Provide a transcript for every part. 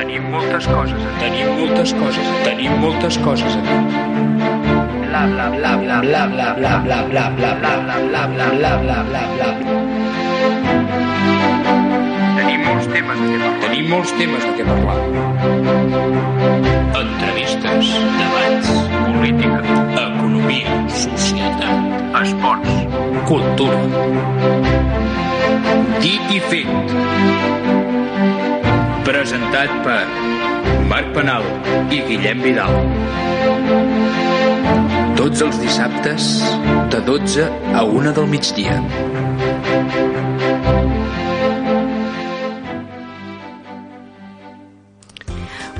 Tenim moltes coses a dir. Tenim moltes coses. Tenim moltes coses a dir. bla bla bla bla bla bla bla bla bla bla bla bla bla bla bla bla bla bla Tenim molts temes de què parlar. Tenim molts temes de què parlar. Entrevistes, debats, política, economia, societat, esports, cultura. Dit i fet. Presentat per Marc Penal i Guillem Vidal. Tots els dissabtes, de 12 a 1 del migdia.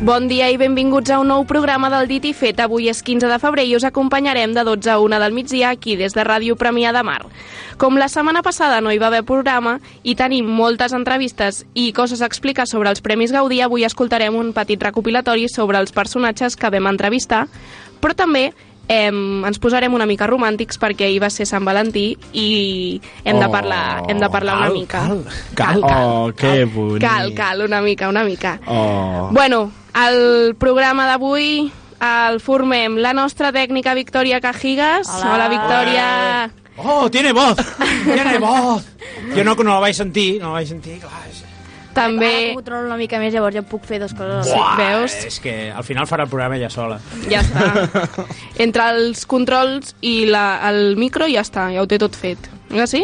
Bon dia i benvinguts a un nou programa del Dit i Fet. Avui és 15 de febrer i us acompanyarem de 12 a 1 del migdia aquí des de Ràdio Premià de Mar. Com la setmana passada no hi va haver programa i tenim moltes entrevistes i coses a explicar sobre els Premis Gaudí, avui escoltarem un petit recopilatori sobre els personatges que vam entrevistar, però també eh, ens posarem una mica romàntics perquè ahir va ser Sant Valentí i hem de parlar, hem de parlar una cal, mica. Cal, cal, Oh, que bonic. cal, cal, una mica, una mica. Oh. Bueno, el programa d'avui el formem la nostra tècnica Victòria Cajigas. Hola. Hola Victòria. Oh, tiene voz, tiene voz. Jo no, no la vaig sentir, no la vaig sentir, clar. És... També, Ara controlo una mica més, llavors ja puc fer dues coses. Sí, veus? És que al final farà el programa ja sola. ja està. Entre els controls i la, el micro ja està, ja ho té tot fet. Eh, sí?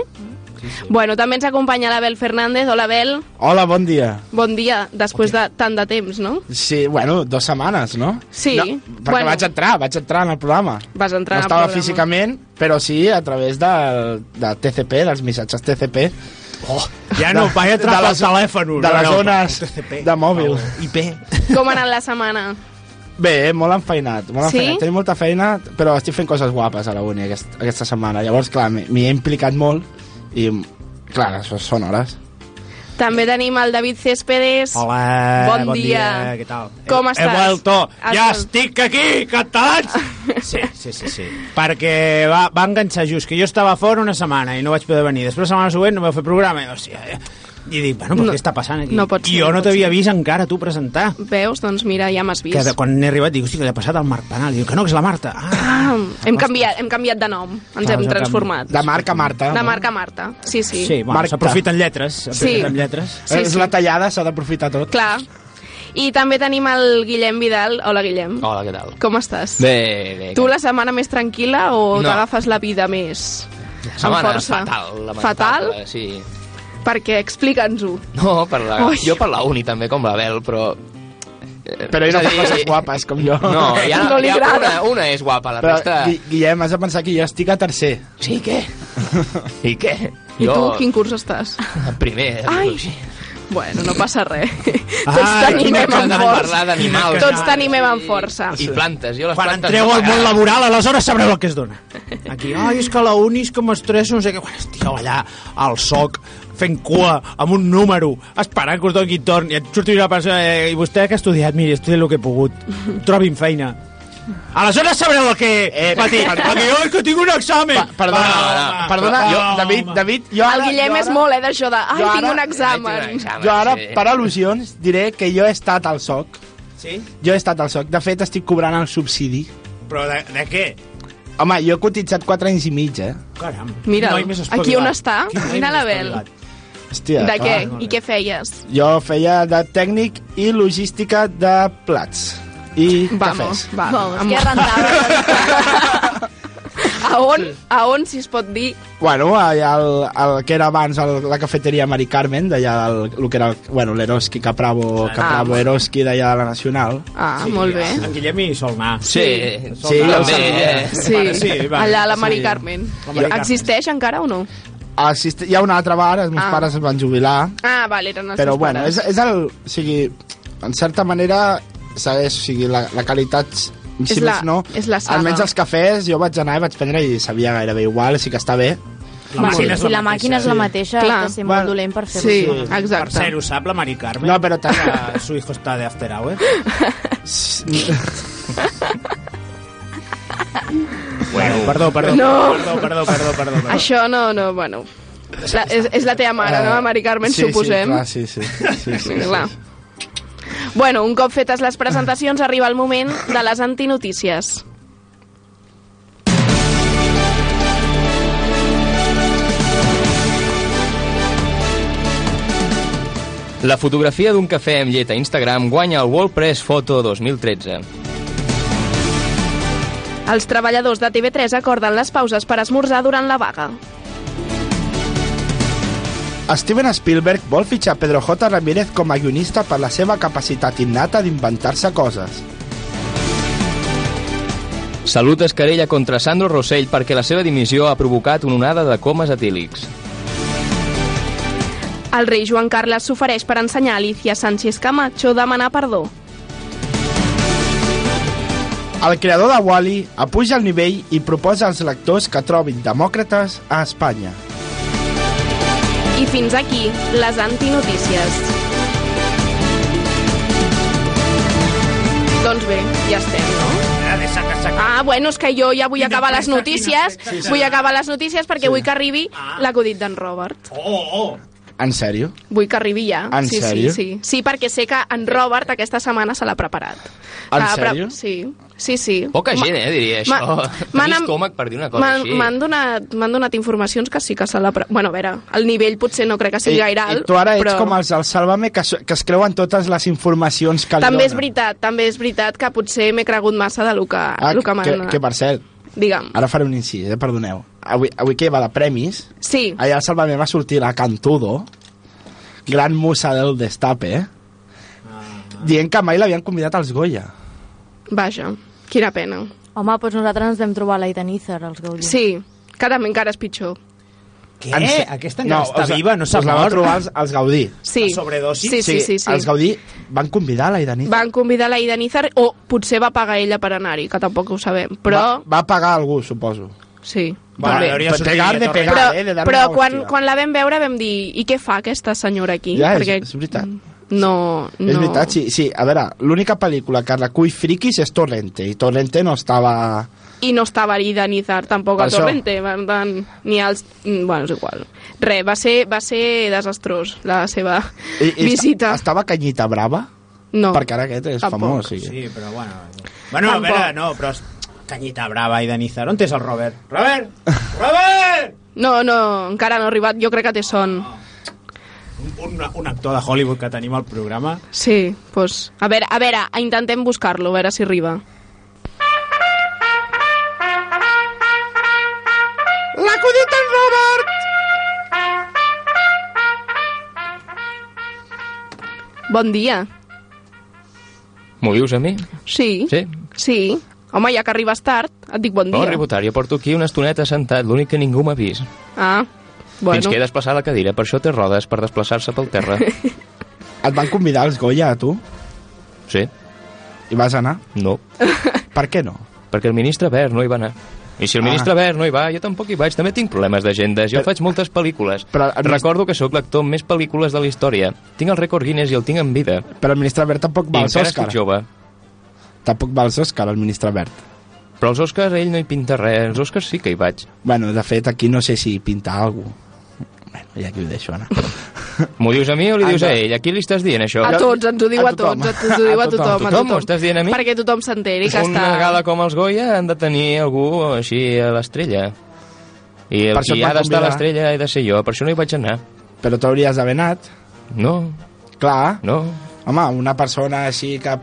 Sí, sí. Bueno, també ens acompanya l'Abel Fernández. Hola, Abel. Hola, bon dia. Bon dia, després de tant de temps, no? Sí, bueno, dues setmanes, no? Sí, No, perquè bueno. vaig entrar, vaig entrar en el programa. Vas entrar no estava programa. físicament, però sí a través del, del TCP, dels missatges TCP. Oh, ja no, vaig entrar de pel telèfon. de les no, zones TCP, de mòbil. pel IP. Com ha anat la setmana? Bé, molt enfeinat, molt Sí? enfeinat. Tenim molta feina, però estic fent coses guapes a la uni aquest, aquesta setmana. Llavors, clar, m'hi he implicat molt i, clar, això són hores. També tenim el David Céspedes. Hola, Bon bon, dia. dia. Què tal? Com he, estàs? He vuelto. Has Ja vol- estic aquí, catalans! Sí, sí, sí, sí. Perquè va, va enganxar just que jo estava fora una setmana i no vaig poder venir. Després la setmana següent no vau fer programa. I, hòstia, eh? I dic, bueno, però No, què està passant aquí? no pot ser, I jo no no t'havia vist encara tu presentar. Veus? Doncs mira, ja m'has Que vist. de, quan he arribat dic, hòstia, que li ha passat al Marc Penal. I diu, que no, que és la Marta. Ah, Ah, hem, canviat, hem canviat de nom, ens Ah, hem transformat. De marca Marta. De no? marca Marta, sí, sí. sí, bueno, s'aprofiten lletres. Sí. lletres. Sí, és sí. la tallada, s'ha d'aprofitar tot. Clar. I també tenim el Guillem Vidal. Hola, Guillem. Hola, què tal? Com estàs? Bé, bé. Tu la setmana més tranquil·la o No. t'agafes la vida més? la setmana fatal. lamentable, Fatal? Sí. Perquè explica'ns-ho. No, per la, Ui. jo per la uni també, com l'Abel, però... eh, Però ell és no fa coses guapes, com jo. No, ja, No li ja una, una és guapa, la Però, resta... Gui- Guillem, has de pensar que jo estic a tercer. Sí, què? I què? I tu, quin curs estàs? Primer. Ai. Sí. Bueno, no passa res. Tots Ai, t'animem amb força. d'animals. Tots t'animem amb força. I plantes, jo les Quan plantes... entreu al món laboral, aleshores sabreu el que es dona. Aquí, ai, és que la uni és que m'estresso, no sé què. Quan estigueu allà al SOC, fent cua, amb un número, esperant que us doni torn, i et surti una persona, eh, i vostè que ha estudiat, miri, he estudiat el que he pogut, trobin feina. Aleshores sabreu el que Eh, va dir, perdona. perquè jo és que tinc un examen. Pa perdona, Va, perdona, va, jo, va, David, va. David, jo El ara, Guillem jo és ara, molt, eh, d'això de... Ai, Jo tinc ara- un examen. Tenir un examen, Jo ara, sí. per al·lusions, diré que jo he estat al SOC. Sí? Jo he estat al SOC. De fet, estic cobrant el subsidi. Però de, de què? Home, jo he cotitzat 4 anys i mig, eh? Caram. Més aquí on està? Quin noi Mira més l'Abel. espavilat. Hòstia, De què? I què feies? Jo feia de tècnic i logística de plats. I Vamos, cafès. va. Vamos, Amb- que rentable. A on, a on, si es pot dir? Bueno, allà el, el que era abans el, la cafeteria Mari Carmen, d'allà el, el que era, el, bueno, l'Eroski, Capravo, Capravo Ah. Eroski d'allà de la Nacional. Ah, molt bé. En Guillem hi sol anar. Sí, Sí, sabia. eh? Sí, Vale, sí, vale. allà a la Mari Sí. Carmen. La Mari Carmen. Existeix encara o no? Assist... Hi ha un altre bar, els meus Ah. pares es van jubilar, Ah, vale, eren els però bueno, pares. és, és el... O sigui, en certa manera, segueix, o sigui, la, la qualitat si És la- més no, és la saga. almenys els cafès jo vaig anar i vaig prendre i sabia gairebé igual, sí que està bé La Va, màquina és si la mateixa, màquina és la sí. mateixa, Clar. ha de ser Bueno, molt dolent per fer-ho. Sí. Per exacte. cert, ho sap la Mari Carmen? No, però tant- Que su hijo està de after hour. Bueno, perdó, perdó. No. Perdó, perdó, perdó, perdó. perdó. Això no, no, bueno... La, és, és la teva mare, no, la Mari Carmen, sí, suposem. Sí, clar, sí, sí. sí, sí, sí. Clar. Bueno, un cop fetes les presentacions, arriba el moment de les antinotícies. La fotografia d'un cafè amb llet a Instagram guanya el World Press Photo 2013. Els treballadors de TV3 acorden les pauses per esmorzar durant la vaga. Steven Spielberg vol fitxar Pedro J. Ramírez com a guionista per la seva capacitat innata d'inventar-se coses. Salut es querella contra Sandro Rossell perquè la seva dimissió ha provocat una onada de comes etílics. El rei Joan Carles s'ofereix per ensenyar a Alicia Sánchez Camacho a demanar perdó. El creador de Wall-E apuja el nivell i proposa als lectors que trobin demòcrates a Espanya. I fins aquí, les antinotícies. Doncs bé, ja estem, no? Ah, bueno, és que jo ja vull acabar les notícies. Vull acabar les notícies perquè vull que arribi l'acudit d'en Robert. Oh, oh. En sèrio? Vull que arribi ja. En sí, sèrio? Sí, sí. sí, perquè sé que en Robert aquesta setmana se l'ha preparat. En Que pre- sèrio? Sí, sí, sí. Poca Ma- gent, eh, diria això. Ma- Tenir m'han- estómac per dir una cosa m'han- així. M'han donat, donat informacions que sí que se l'ha... pre- Bueno, a veure, el nivell potser no crec que sigui I, gaire I alt, tu ara ets però... com els del Sálvame que, que es creuen totes les informacions que li També és veritat, també és veritat que potser m'he cregut massa de lo que, Ah, lo que m'han que, que per cert, Digue'm. ara faré un incís, eh, perdoneu. Avui, avui que va de premis, Sí, allà al Sálvame va sortir la Cantudo, gran musa del destape, eh? dient que mai l'havien convidat als Goya. vaja, quina pena. Home, doncs nosaltres ens vam trobar la Idanízer, els Gaudí. Sí, que també encara és pitjor. Què? En se- Aquesta encara està us- viva, no s'ha us la va mort? trobar els, els Gaudí. Sí. La sobredosi? Sí, sí, sí. sí, Els Gaudí van convidar la Idanízer. Van convidar la Ida Nizar, o potser va pagar ella per anar-hi, que tampoc ho sabem, però... Va, va pagar algú, suposo. Sí, Va, també. hauria Per sortit pegar a de pegar. Però, eh, de però quan, quan la vam veure vam dir i què fa aquesta senyora aquí? Ja, és- Perquè és veritat. No, no... És veritat, sí, sí. A veure, l'única pel·lícula que recull friquis és Torrente, i Torrente no estava... I no estava Ida Nizar tampoc Per a. Torrente, per tant, ni als... mm, Bueno, és igual. Res, va ser, va ser desastrós la seva I, i visita. esta- Estava Canyita Brava, No. perquè ara aquest és Tampoc. famós. Sí. Sí, però bueno... Bueno, a Tampoc. veure, no, però... Canyita Brava i Denizar. On és el Robert? Robert! Robert! No, no, encara no ha arribat. Jo crec que té son. Un, un, un actor de Hollywood que tenim al programa. Sí, doncs... A veure, a veure, intentem buscar-lo, a veure si arriba. Robert! Bon dia. M'ho dius a mi? Sí, Sí? sí. Home, ja que arribes tard, et dic bon No, dia. arribo tard. Jo porto aquí una estoneta sentat, l'únic que ningú m'ha vist. Ah, Bueno. Fins que he desplaçat la cadira, per això té rodes, per desplaçar-se pel terra. Et van convidar als Goya, a tu? Sí? I vas anar? No. Per què no? Perquè el ministre Verd no hi va anar. I si el Ah. ministre Verd no hi va, jo tampoc hi vaig. També tinc problemes d'agendes. Jo Però- faig moltes pel·lícules. Però el minist- Recordo que sóc l'actor amb més pel·lícules de la història. Tinc el rècord Guinness i el tinc en vida. Però el ministre Verd tampoc va als encara Òscar. estic jove. Tampoc va als Òscar, el ministre Verd. Però els Oscars ell no hi pinta res. Els Oscars sí que hi vaig. Bueno, de fet, aquí no sé si pinta alguna Bueno, ja aquí ho deixo, Anna. M'ho dius a mi o li dius a ell? A qui li estàs dient això? A tots, ens ho diu A a, tothom. tots, ens ho diu a A tothom. a Tothom, tothom. m'ho estàs dient a mi? Perquè tothom s'enteri que Una està... gala com els Goya han de tenir algú així a l'estrella. I el qui ha d'estar a l'estrella he de ser jo. Per això no hi vaig anar. Però t'hauries d'haver anat. No, Clar, no. home, una persona així que...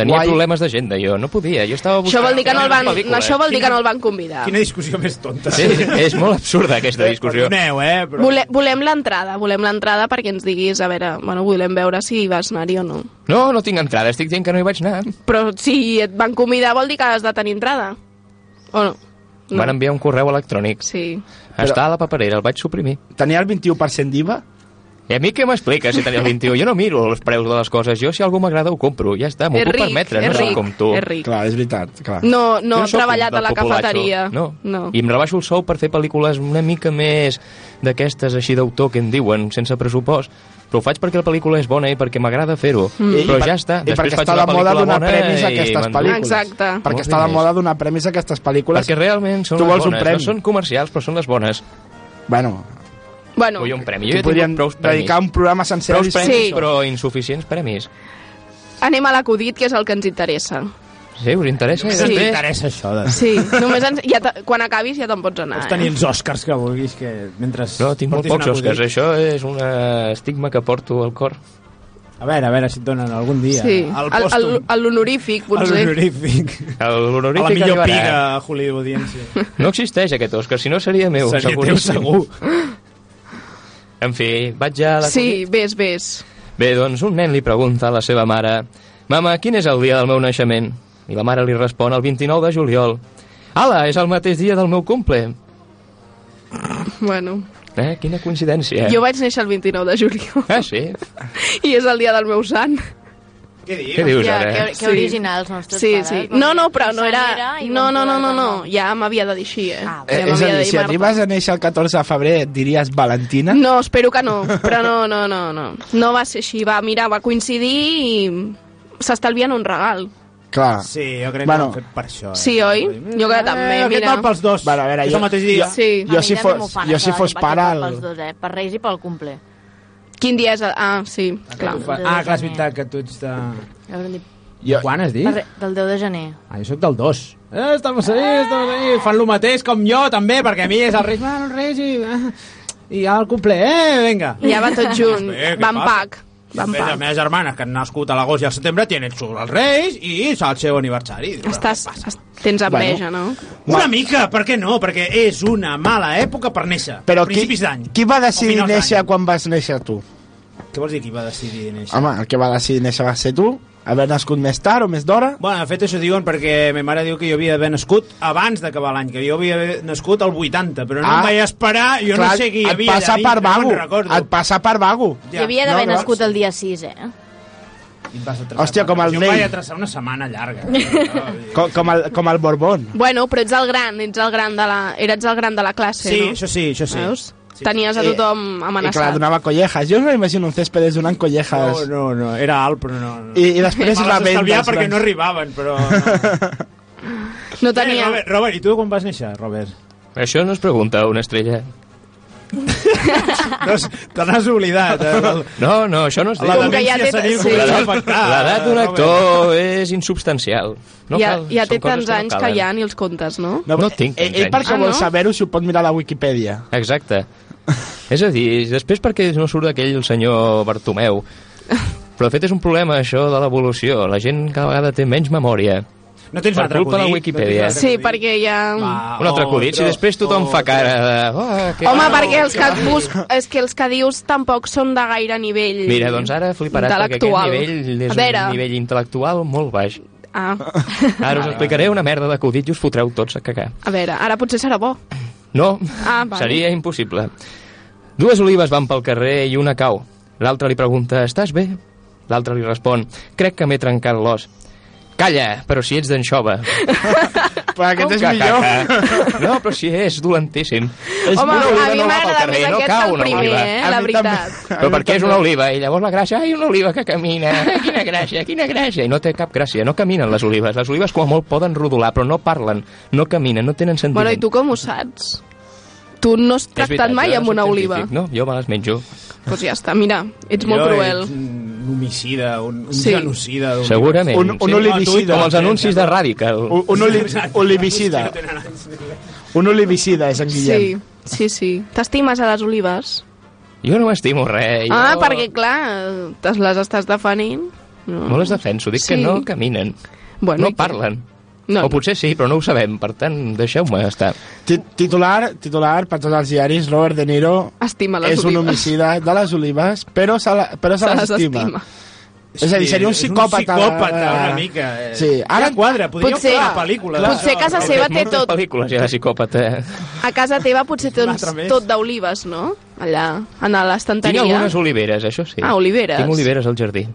Tenia Guai. problemes d'agenda, jo. No podia. Jo estava Això buscant... vol dir que no el van, pel·lícules. això vol dir que no el van convidar. Quina discussió més tonta. Sí, és molt absurda aquesta discussió. Perdoneu, eh? Però... Vole, volem l'entrada, volem l'entrada perquè ens diguis, a veure, bueno, volem veure si vas anar-hi o no. No, no tinc entrada, estic dient que no hi vaig anar. Però si et van convidar vol dir que has de tenir entrada. O no? No. Van enviar un correu electrònic. Sí. Està a la paperera, el vaig suprimir. Tenia el 21% d'IVA? I a mi què m'explica si tenia el 21? Jo no miro els preus de les coses. Jo, si algú m'agrada, ho compro. Ja està, m'ho puc ric, permetre. No soc ric, com tu. és ric. Clar, és veritat, clar. No, no Jo he treballat a la populatxo. cafeteria. No. no. I em rebaixo el sou per fer pel·lícules una mica més d'aquestes així d'autor que en diuen, sense pressupost. Però ho faig perquè la pel·lícula és bona i perquè m'agrada fer-ho. Mm. Però ja està. i Després perquè està una de moda donar premis a aquestes pel·lícules. Exacte. Perquè està de moda donar premis a aquestes pel·lícules. Perquè realment són Tu les bones. premi. No són comercials, però són les bones. Bueno, Bueno, Vull un premi. Jo he podríem prous premis. dedicar un programa sencer. Prous a premis, Sí. però insuficients premis. Anem a l'acudit, que és el que ens interessa. Sí, us interessa? Ens després- interessa això de... Sí, només ens, ja quan acabis ja te'n pots anar. Pots tenir Eh? els Oscars que vulguis, que mentre... No, tinc molt pocs Oscars. acudit- Això és un estigma que porto al cor. A veure, a veure si et donen algun dia. Sí, el- l'honorífic, potser. L'honorífic. El- A L'honorífic la millor arribarà. piga hollywoodiense. No existeix aquest Òscar, si no seria meu, Seria teu seguríssim. segur. En fi, vaig ja a la Sí, ves, ves. Bé, doncs un nen li pregunta a la seva mare «Mama, quin és el dia del meu naixement?» I la mare li respon el 29 de juliol. «Ala, és el mateix dia del meu cumple!» Bueno, Eh, quina coincidència. jo vaig néixer el 29 de juliol Ah, sí? i és el dia del meu sant. Què dius? Què dius Ja, ara? que, que Sí. originals, els nostres Sí, pares. sí. Bon No, no, però no era... No, no, no, no, no. Ja m'havia de dir així, eh? Ah, ja Eh, és a dir, si Marta. arribes a néixer el 14 de febrer, et diries Valentina? No, espero que no, però no, no, no, no. No va ser així, va, mira, va coincidir i s'estalvien un regal. Clar. Sí, jo crec Bueno. que ho fet per això. Eh? Sí, oi? Jo crec que també, eh, Aquest mira. val pels dos. Bueno, a veure, jo- jo- Sí. Jo si fos- jo si fos pare, el- Pels dos, eh? Per Reis i pel cumple. Quin dia és? El... Ah, sí, clar. Ah, clar, és veritat que tu ets de... Jo, Quan has dit? Del 10 de gener. Ah, jo sóc del 2. Eh, estamos ahí, estamos ahí. Fan lo mateix com jo, també, perquè a mi és el Reis, bueno, els Reis i... eh, I ja el cumple, eh, vinga. Ja va tot junt, Bé, van passa? pack. Van les meves germanes, que han nascut a l'agost i al setembre, tenen els Reis i és el seu aniversari. Estàs, es- tens enveja, no? Una mica, per què no? Perquè és una mala època per néixer. però qui, Principis d'any. qui va decidir néixer quan vas néixer tu? Què vols dir qui va decidir néixer? Home, el que va decidir néixer va ser tu? Haver nascut més tard o més d'hora? Bueno, de fet això diuen perquè ma mare diu que jo havia d'haver nascut abans d'acabar l'any, que jo havia nascut al 80, però no Ah. em vaig esperar, jo no sé qui hi havia passa allà per vago. no. Et passa per vago. Ja, Hi havia d'haver no, nascut sí. el dia 6, eh? Em Hòstia, com el Jo em rei. vaig atrasar una setmana llarga. Com, com, el, com el Borbón. Bueno, però ets el gran, ets el gran de la, eres el gran de la classe, Sí, no? això sí, això sí. Veus? Sí. Tenies a Eh, tothom I clar, amenaçat. donava collejas. Jo no m'imagino un céspedes donant collejas. No, no, no, era alt, però no. no. I, I després Me la venda. perquè no arribaven, però... No. No Eh, tenia... Robert, Robert, i tu quan vas néixer, Robert? Això no es pregunta una estrella. No, te n'has oblidat. Eh? El- No, no, això no es diu. La Com que ja té- sí. L'edat d'un actor és insubstancial. No ja, cal, ja té tants que no anys que calen. ja ni els comptes, no? No tinc Ell, tants ell perquè anys. vol Ah, no? saber-ho si ho pot mirar a la Wikipedia. Exacte. És a dir, després perquè no surt aquell senyor Bartomeu. Però de fet és un problema això de l'evolució. La gent cada vegada té menys memòria. No tens Per un altre culpa de acudit? Wikipedia. No un Sí, perquè ja... Va, Un altre acudit, si després tothom fa otro. cara de... Oh, que... Home, no, perquè els que, que et bus... és que els que dius tampoc són de gaire nivell Mira, doncs ara fliparàs perquè aquest nivell és veure. un nivell intel·lectual molt baix. Ah, Ara us explicaré una merda d'acudit i us fotreu tots a cagar. a veure, ara potser serà bo. No, Ah, vale. seria impossible. Dues olives van pel carrer i una cau. L'altra li pregunta, estàs bé? L'altre li respon, crec que m'he trencat l'os. Calla, però si ets d'anxova. Però aquest és millor. caca. No, però si és dolentíssim. És Home, una oliva a mi no va pel m'agrada carrer, més no aquest cau que el una primer, oliva. eh, A la veritat. també. Però perquè és una oliva, i llavors la gràcia, ai, una oliva que camina, ai, quina gràcia, quina gràcia, i no té cap gràcia, no caminen les olives, les olives com a molt poden rodolar, però no parlen, no caminen, no tenen sentiment. Bueno, i tu com ho saps? Tu no has tractat veritat, mai amb una oliva. No, jo me les menjo. Doncs pues ja està, mira, ets molt Jo cruel. ets un homicida, un, un Sí. genocida. d'un- Segurament. Un- un olivicida. Com els anuncis de Radical. Un, un oli, olivicida. Un olivicida és en Guillem. Sí, sí, sí. T'estimes a les olives? Jo no m'estimo res. Jo... Ah, perquè, clar, te les estàs defenint. No, No les defenso, dic Sí. que no caminen, bueno, no parlen. No, O potser sí, però no ho sabem, per tant, deixeu-me estar. Ti- Titular, titular per tots els diaris, Robert De Niro Estima les és un olives. homicida de les olives, però se, la, però se, Se les les estima. estima. És a dir, seria un psicòpata. Un psicòpata, una mica. eh. Sí, ara- Ara quadra, podríem Potser- fer una pel·lícula. potser d'això. casa seva té tot. pel·lícules ja de psicòpata. A casa teva potser Un més. tot d'olives, no? Allà, en Tinc l'estanteria. algunes oliveres, això sí. Ah, oliveres. Tinc oliveres al jardí.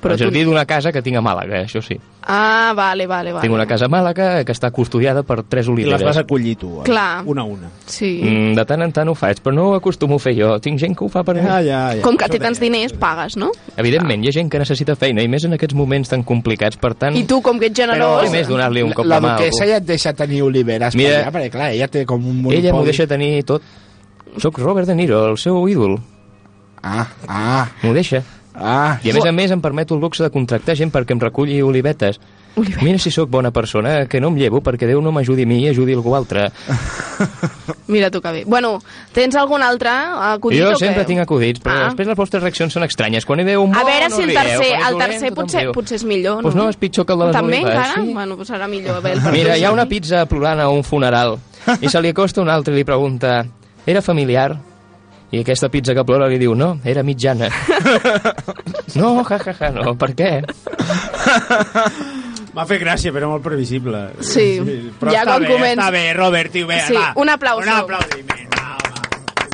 Però tu- jardí d'una casa que tinc a Màlaga, això sí. Ah, vale, vale, vale. Tinc una casa a Màlaga que està custodiada per tres I les oliveres. vas acollir tu, eh? Clar. una a una. Sí. Mm, de tant en tant ho faig, però no ho acostumo a fer jo. Tinc gent que ho fa per mi. Ja, ja, ja. Com que té tants diners, pagues, no? Evidentment, hi ha gent que necessita feina, i més en aquests moments tan complicats, per tant... I tu, com que ets generós... Però més donar-li un cop la de mà a duquesa ja et deixa tenir oliveres Mira. per allà, perquè clar, ella té com un monopoli. Ella m'ho deixa tenir tot. Soc Robert De Niro, el seu ídol. Ah, ah. M'ho deixa. Ah, I a més a més em permeto el luxe de contractar gent perquè em reculli olivetes. Olivetes. Mira si sóc bona persona, que no em llevo perquè Déu no m'ajudi a mi i ajudi algú altre. Mira tu que bé. Bueno, tens algun altre acudit jo o què? sempre tinc acudits, però Ah. després les vostres reaccions són estranyes. Quan hi veu un bo, A veure no si el rieu, tercer, el dolent, tercer potser, potser és millor, Pues no, és pitjor que el de les També olives, encara? sí. Bueno, pues serà millor. Bé, Mira, hi ha una pizza plorant a un funeral i se li acosta un altre i li pregunta era familiar? I aquesta pizza que plora li diu no, era mitjana. no, ja, ja, ja, no, per què? M'ha fet gràcia, però molt previsible. Sí. Però Ja està quan bé, comença- està bé, Robert, tio, bé, Sí, va. un aplauso. Un aplaudiment, va,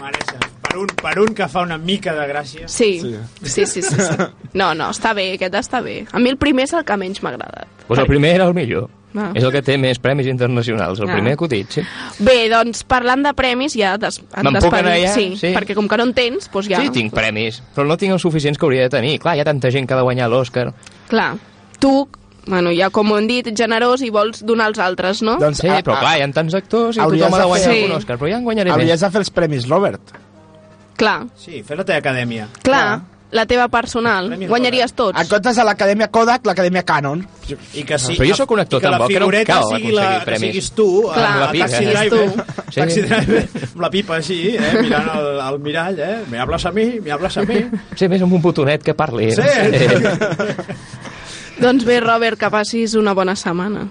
mereixes. Per un, per un que fa una mica de gràcia. Sí. Sí. sí, sí, sí, sí. No, no, està bé, aquest està bé. A mi el primer és el que menys m'ha agradat. Pues el primer era el millor. Ah. És el que té més premis internacionals, el Ah. primer acudit, sí. Bé, doncs, parlant de premis, ja des, et Me'n puc anar despedim. ja? Sí, Sí. perquè com que no en tens, doncs ja... Sí, tinc premis, però no tinc els suficients que hauria de tenir. Clar, hi ha tanta gent que ha de guanyar l'Òscar. Clar, tu, bueno, ja com ho hem dit, generós i vols donar als altres, no? doncs Sí, a- però a- clar, hi ha tants actors i Hauries tothom ha de guanyar fer- algun Òscar, però ja en guanyaré hauries més. de fer els premis, Robert. Clar, Sí, fes la teva acadèmia. clar, la teva personal, guanyaries tots. En comptes de l'Acadèmia Kodak, l'Acadèmia Canon. I que sí, Però jo sóc un actor tan la bo que no em figureta cal sigui la, que siguis tu, Clar, a, la a pipa, Taxi eh? Driver, Sí. Taxi Driver, amb la pipa així, eh, mirant el, el mirall, eh, me hablas a mi, me hablas a mi. Sí, més amb un botonet que parli. Sí. Doncs bé, Robert, que passis una bona setmana.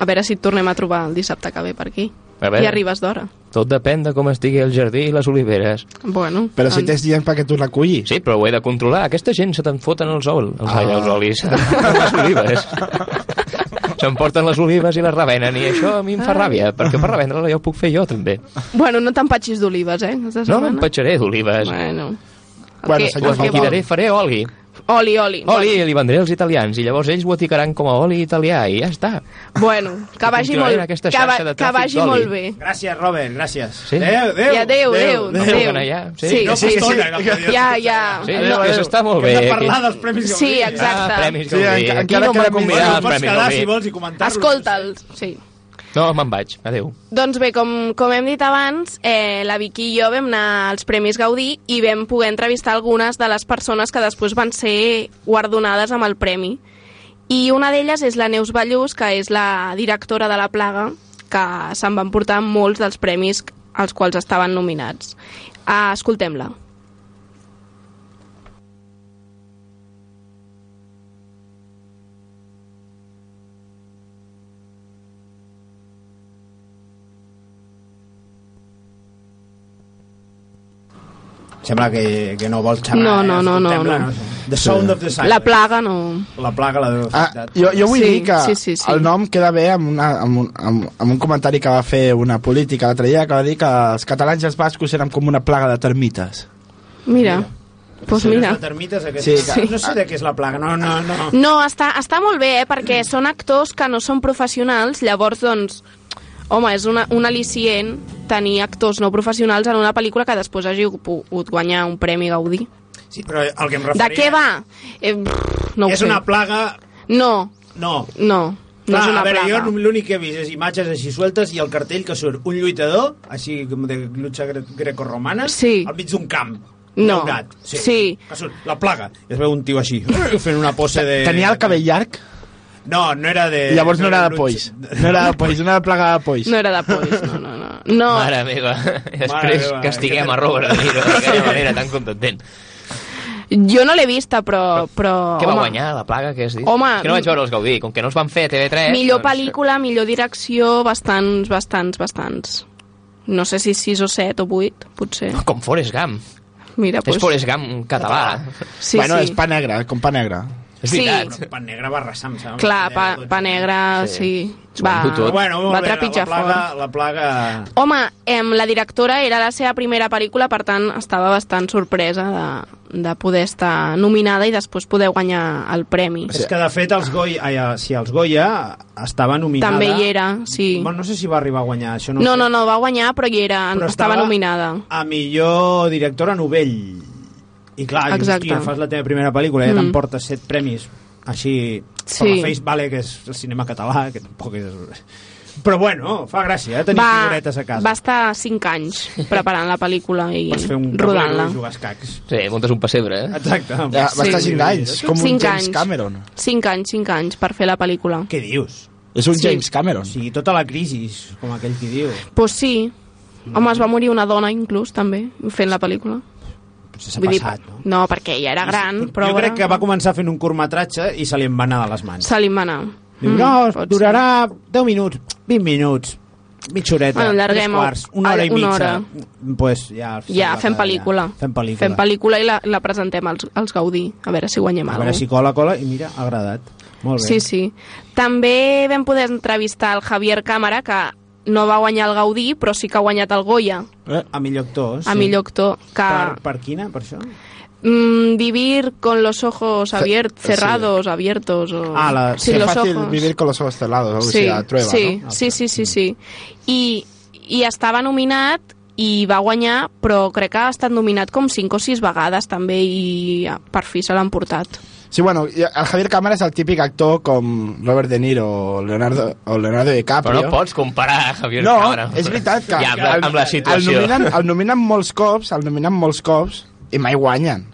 A veure si et tornem a trobar el dissabte que ve per aquí. A veure. I arribes d'hora. Tot depèn de com estigui el jardí i les oliveres. Bueno, Però si doncs- tens gent perquè tu recullis. Sí, però ho he de controlar. Aquesta gent se te'n foten els olis. Els, ah. els olis. les olives. S'emporten les olives i les revenen i això a mi em fa ràbia, perquè per revendre-la ja ho puc fer jo també. Bueno, no t'empatxis d'olives, eh? No m'empatxaré d'olives. Bueno. El Bueno, que, senyor liquidaré, faré oli. Oli, oli. Oli, i li vendré als italians i llavors ells ho etiquetaran com a oli italià i ja està. Bueno, que vagi molt, que, va, xarxa de que vagi molt bé. Gràcies, Robert, gràcies. Sí. Adéu, adéu. I adéu, adéu, adéu. anar ja? Sí. Sí, No sí, sí. que podíem Ja, ja. Sí, no, això està molt Que bé. hem de parlar dels premis Gaudí. Sí, exacte. Ah, premis Sí, Gaudí. enca- Aquí encara no més- convidat Bueno, als pots premis quedar, Gaudí. si vols, i comentar-los. Escolta'ls, sí. No, me'n vaig. Adéu. Doncs bé, com, com hem dit abans, eh, la Vicky i jo vam anar als Premis Gaudí i vam poder entrevistar algunes de les persones que després van ser guardonades amb el premi. I una d'elles és la Neus Ballús, que és la directora de La Plaga, que se'n van portar molts dels premis als quals estaven nominats. Uh, Escoltem-la. Sembla que, que no vols xerrar. No, no, eh? no, no, Escoltem-la, no. The Sound of the Silence. La Plaga no... La plaga, la de... Ah, jo, jo vull Sí, dir que sí, sí, sí. el nom queda bé amb, una, amb, un, amb, amb un comentari que va fer una política l'altre dia que va dir que els catalans i els bascos eren com una plaga de termites. Mira, doncs Sí, mira. termites, aquest... Sí, sí, que- No sé de què és la plaga, no, no, no. No, està, està molt bé, eh, perquè són actors que no són professionals, llavors, doncs, home, és una, un al·licient tenir actors no professionals en una pel·lícula que després hagi pogut guanyar un Premi Gaudí. Sí, però el que em De referia... què va? Eh, pff, no és sé. una plaga... No, No. no, no Clar, és una a veure, plaga. jo l'únic que he vist és imatges així sueltes i el cartell que surt un lluitador, així com de lucha gre grecorromana, Sí. al mig d'un camp. No. Daurat. Sí. Sí. Que surt, la plaga. I es veu un tio així, fent una pose de... Tenia el cabell llarg No, no era de... i llavors no era de polls. No era de polls, no era de plaga de polls. No era de polls, no, no, no. no. Mare meva. Després meva, castiguem que a Robert De Niro d'aquella manera tan contentent. Jo no l'he vista, però... però Què va home, guanyar, la plaga, que has dit? Home, que no vaig veure els Gaudí, com que no els van fer a TV3... Millor doncs... pel·lícula, millor direcció, bastants, bastants, bastants. No sé si 6 o 7 o 8, potser. Com Forrest Gump. Mira, És doncs... Forrest Gump català. Sí, bueno, sí. és pa negre, com pa negre. És Sí. veritat. Pan negre va arrasar, em sembla. Clar, pa, pa negre, sí. Va, Ho tot. Bueno, va trepitjar la plaga, fort. la plaga... Home, em, la directora era la seva primera pel·lícula, per tant, estava bastant sorpresa de, de poder estar nominada i després poder guanyar el premi. És que, de fet, els Goya, ai, eh, si els Goya estava nominada... També hi era, sí. Bueno, no sé si va arribar a guanyar, això no, No, sé. no, no, va guanyar, però hi era, Però estava nominada. a millor directora novell. I clar, dius, Exacte. hòstia, fas la teva primera pel·lícula i ja Mm. t'emportes set premis així Sí. per la Face Vale, que és el cinema català, que tampoc és... Però bueno, fa gràcia, eh, tenir Va, figuretes a casa. va estar 5 anys preparant la pel·lícula i Pots fer un rodant-la. tablero i jugar escacs. Sí, muntes un pessebre, eh? Exacte. Ja, va estar 5 anys, com un Cinc James anys. Cameron. 5 anys, 5 anys per fer la pel·lícula. Què dius? És un Sí. James Cameron. Sigui, tota la crisi, com aquell qui diu. Pues sí. Home, es va morir una dona, inclús, també, fent la pel·lícula. Potser s'ha Vull dir, passat, no? no, perquè ella era gran, però... jo crec que va començar fent un curtmetratge i se li en va anar de les mans. Se li en va anar. Diu, Mm, no, durarà 10 minuts, 20 minuts, mitja horeta, Bueno, tres quarts, una hora i mitja. hora. Pues ja, ser. Ja, fem pel·lícula. Ja, fem pel·lícula. Fem pel·lícula i la, la presentem als, als Gaudí, a veure si guanyem A alguna veure si cola, cola, i mira, ha agradat. Molt bé. Sí, sí. També vam poder entrevistar el Javier Cámara, que no va guanyar el Gaudí, però sí que ha guanyat el Goya, Eh, a millor actor, sí. a millor actor. Que, Per, per quina, per això? mm, vivir con los ojos abiertos, sí. cerrados, abiertos. O... Ah, la- sí, los fácil ojos. vivir con los ojos cerrados, algo sí, així, a Trueba, sí, no? sí, sí, sí, sí. I, I estava nominat i va guanyar, però crec que ha estat nominat com 5 o 6 vegades també i ah, per fi se l'han portat. Sí, bueno, el Javier Cámara és el típic actor com Robert De Niro o Leonardo, o Leonardo DiCaprio. Però no pots comparar Javier no, Cámara. és veritat que, Ja, amb, la, amb la el situació. nominen, el nominen molts cops, el nominen molts cops i mai guanyen.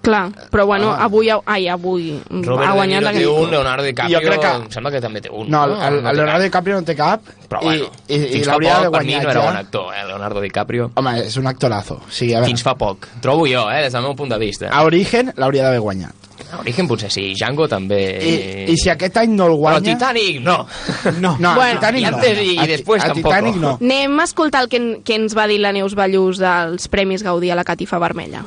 Clar, però bueno, avui, ai, avui Robert ha guanyat la... un, Leonardo DiCaprio Jo crec que- em sembla que també té un. No, el, el, No el té Leonardo cap. DiCaprio no té cap Però i, bueno, i, i fins fa l'hauria poc de per mi guanyar no era ja. bon actor, eh, Leonardo DiCaprio. Home, és un actorazo. Sigui, a veure, Fins fa poc. Trobo jo, eh, des del meu punt de vista. a Origen l'hauria d'haver guanyat. Origen potser sí, Django també... I, I si aquest any no el Però guanya... Titanic, no. No. No, Bueno, Titanic i no. antes i A- després a tampoc. Titanic no. Anem a escoltar el que, en- que ens va dir la Neus Ballús dels Premis Gaudí a la Catifa Vermella.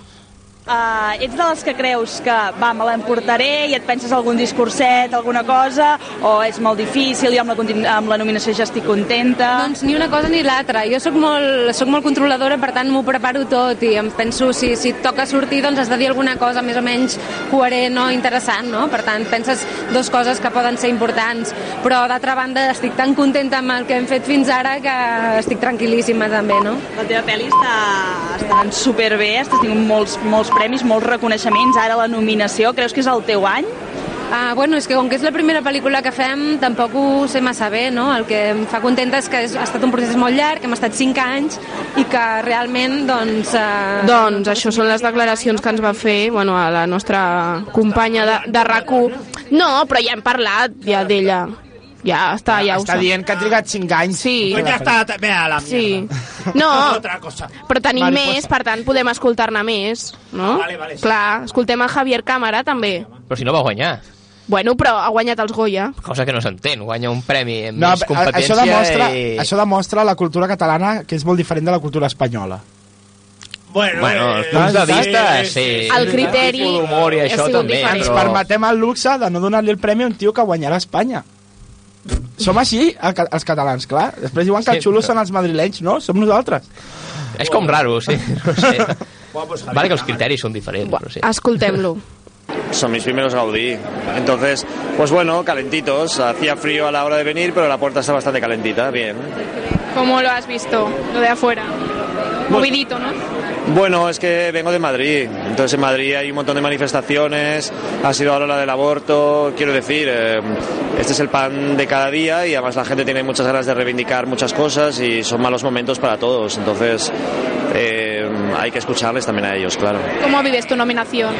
Uh, ets de les que creus que, va, me l'emportaré i et penses algun discurset, alguna cosa, o és molt difícil i amb la, amb la nominació ja estic contenta? Doncs ni una cosa ni l'altra. Jo sóc molt, sóc molt controladora, per tant m'ho preparo tot i em penso si, si et toca sortir doncs has de dir alguna cosa més o menys coherent o interessant, no? Per tant, penses dues coses que poden ser importants. Però d'altra banda estic tan contenta amb el que hem fet fins ara que estic tranquil·líssima també, no? La teva pel·li està, està superbé, estàs tingut molts, molts premis, molts reconeixements, ara la nominació, creus que és el teu any? Ah, bueno, és que com que és la primera pel·lícula que fem, tampoc ho sé massa bé, no? El que em fa contenta és que és, ha estat un procés molt llarg, que hem estat 5 anys i que realment, doncs... Eh, Doncs això són les declaracions que ens va fer bueno, a la nostra companya de, de rac No, però ja hem parlat ja d'ella. Ja està, ja ho Està sap. dient que ha trigat 5 anys. Sí. Pues ja està, ve a la Sí. mierda. No, Otra cosa. però tenim Mariposa. més, per tant podem escoltar-ne més, no? Ah, vale, vale, sí. Clar, escoltem el Javier Cámara també. Però si no va guanyar. Bueno, però ha guanyat els Goya. Cosa que no s'entén. Guanya un premi amb No, més a- competència això demostra, i... això demostra la cultura catalana que és molt diferent de la cultura espanyola. Bueno, Bueno, els eh, punts de sí, vista, sí, sí. El criteri tipus d'humor i això també, diferent. Ens però... permetem el luxe de no donar-li el premi a un tio que guanyarà a Espanya. Som així, els catalans, clar. Després diuen que Sí, els xulos però- són els madrilenys, no? Som nosaltres. És com raro, sí. No sé. Bueno, pues, Javier Vale que els criteris són diferents, però sí. Escoltem-lo. Son mis primeros Gaudí. Entonces, pues bueno, calentitos. Hacía frío a la hora de venir, pero la puerta está bastante calentita. Bien. ¿Cómo lo has visto? Lo de afuera. Movidito, ¿no? Bueno, es que vengo de Madrid. Entonces en Madrid hay un montón de manifestaciones. Ha sido ahora la del aborto. Quiero decir, eh, este es el pan de cada día y además la gente tiene muchas ganas de reivindicar muchas cosas y son malos momentos para todos. Entonces eh, hay que escucharles también a ellos, claro. ¿Cómo vives tu nominación?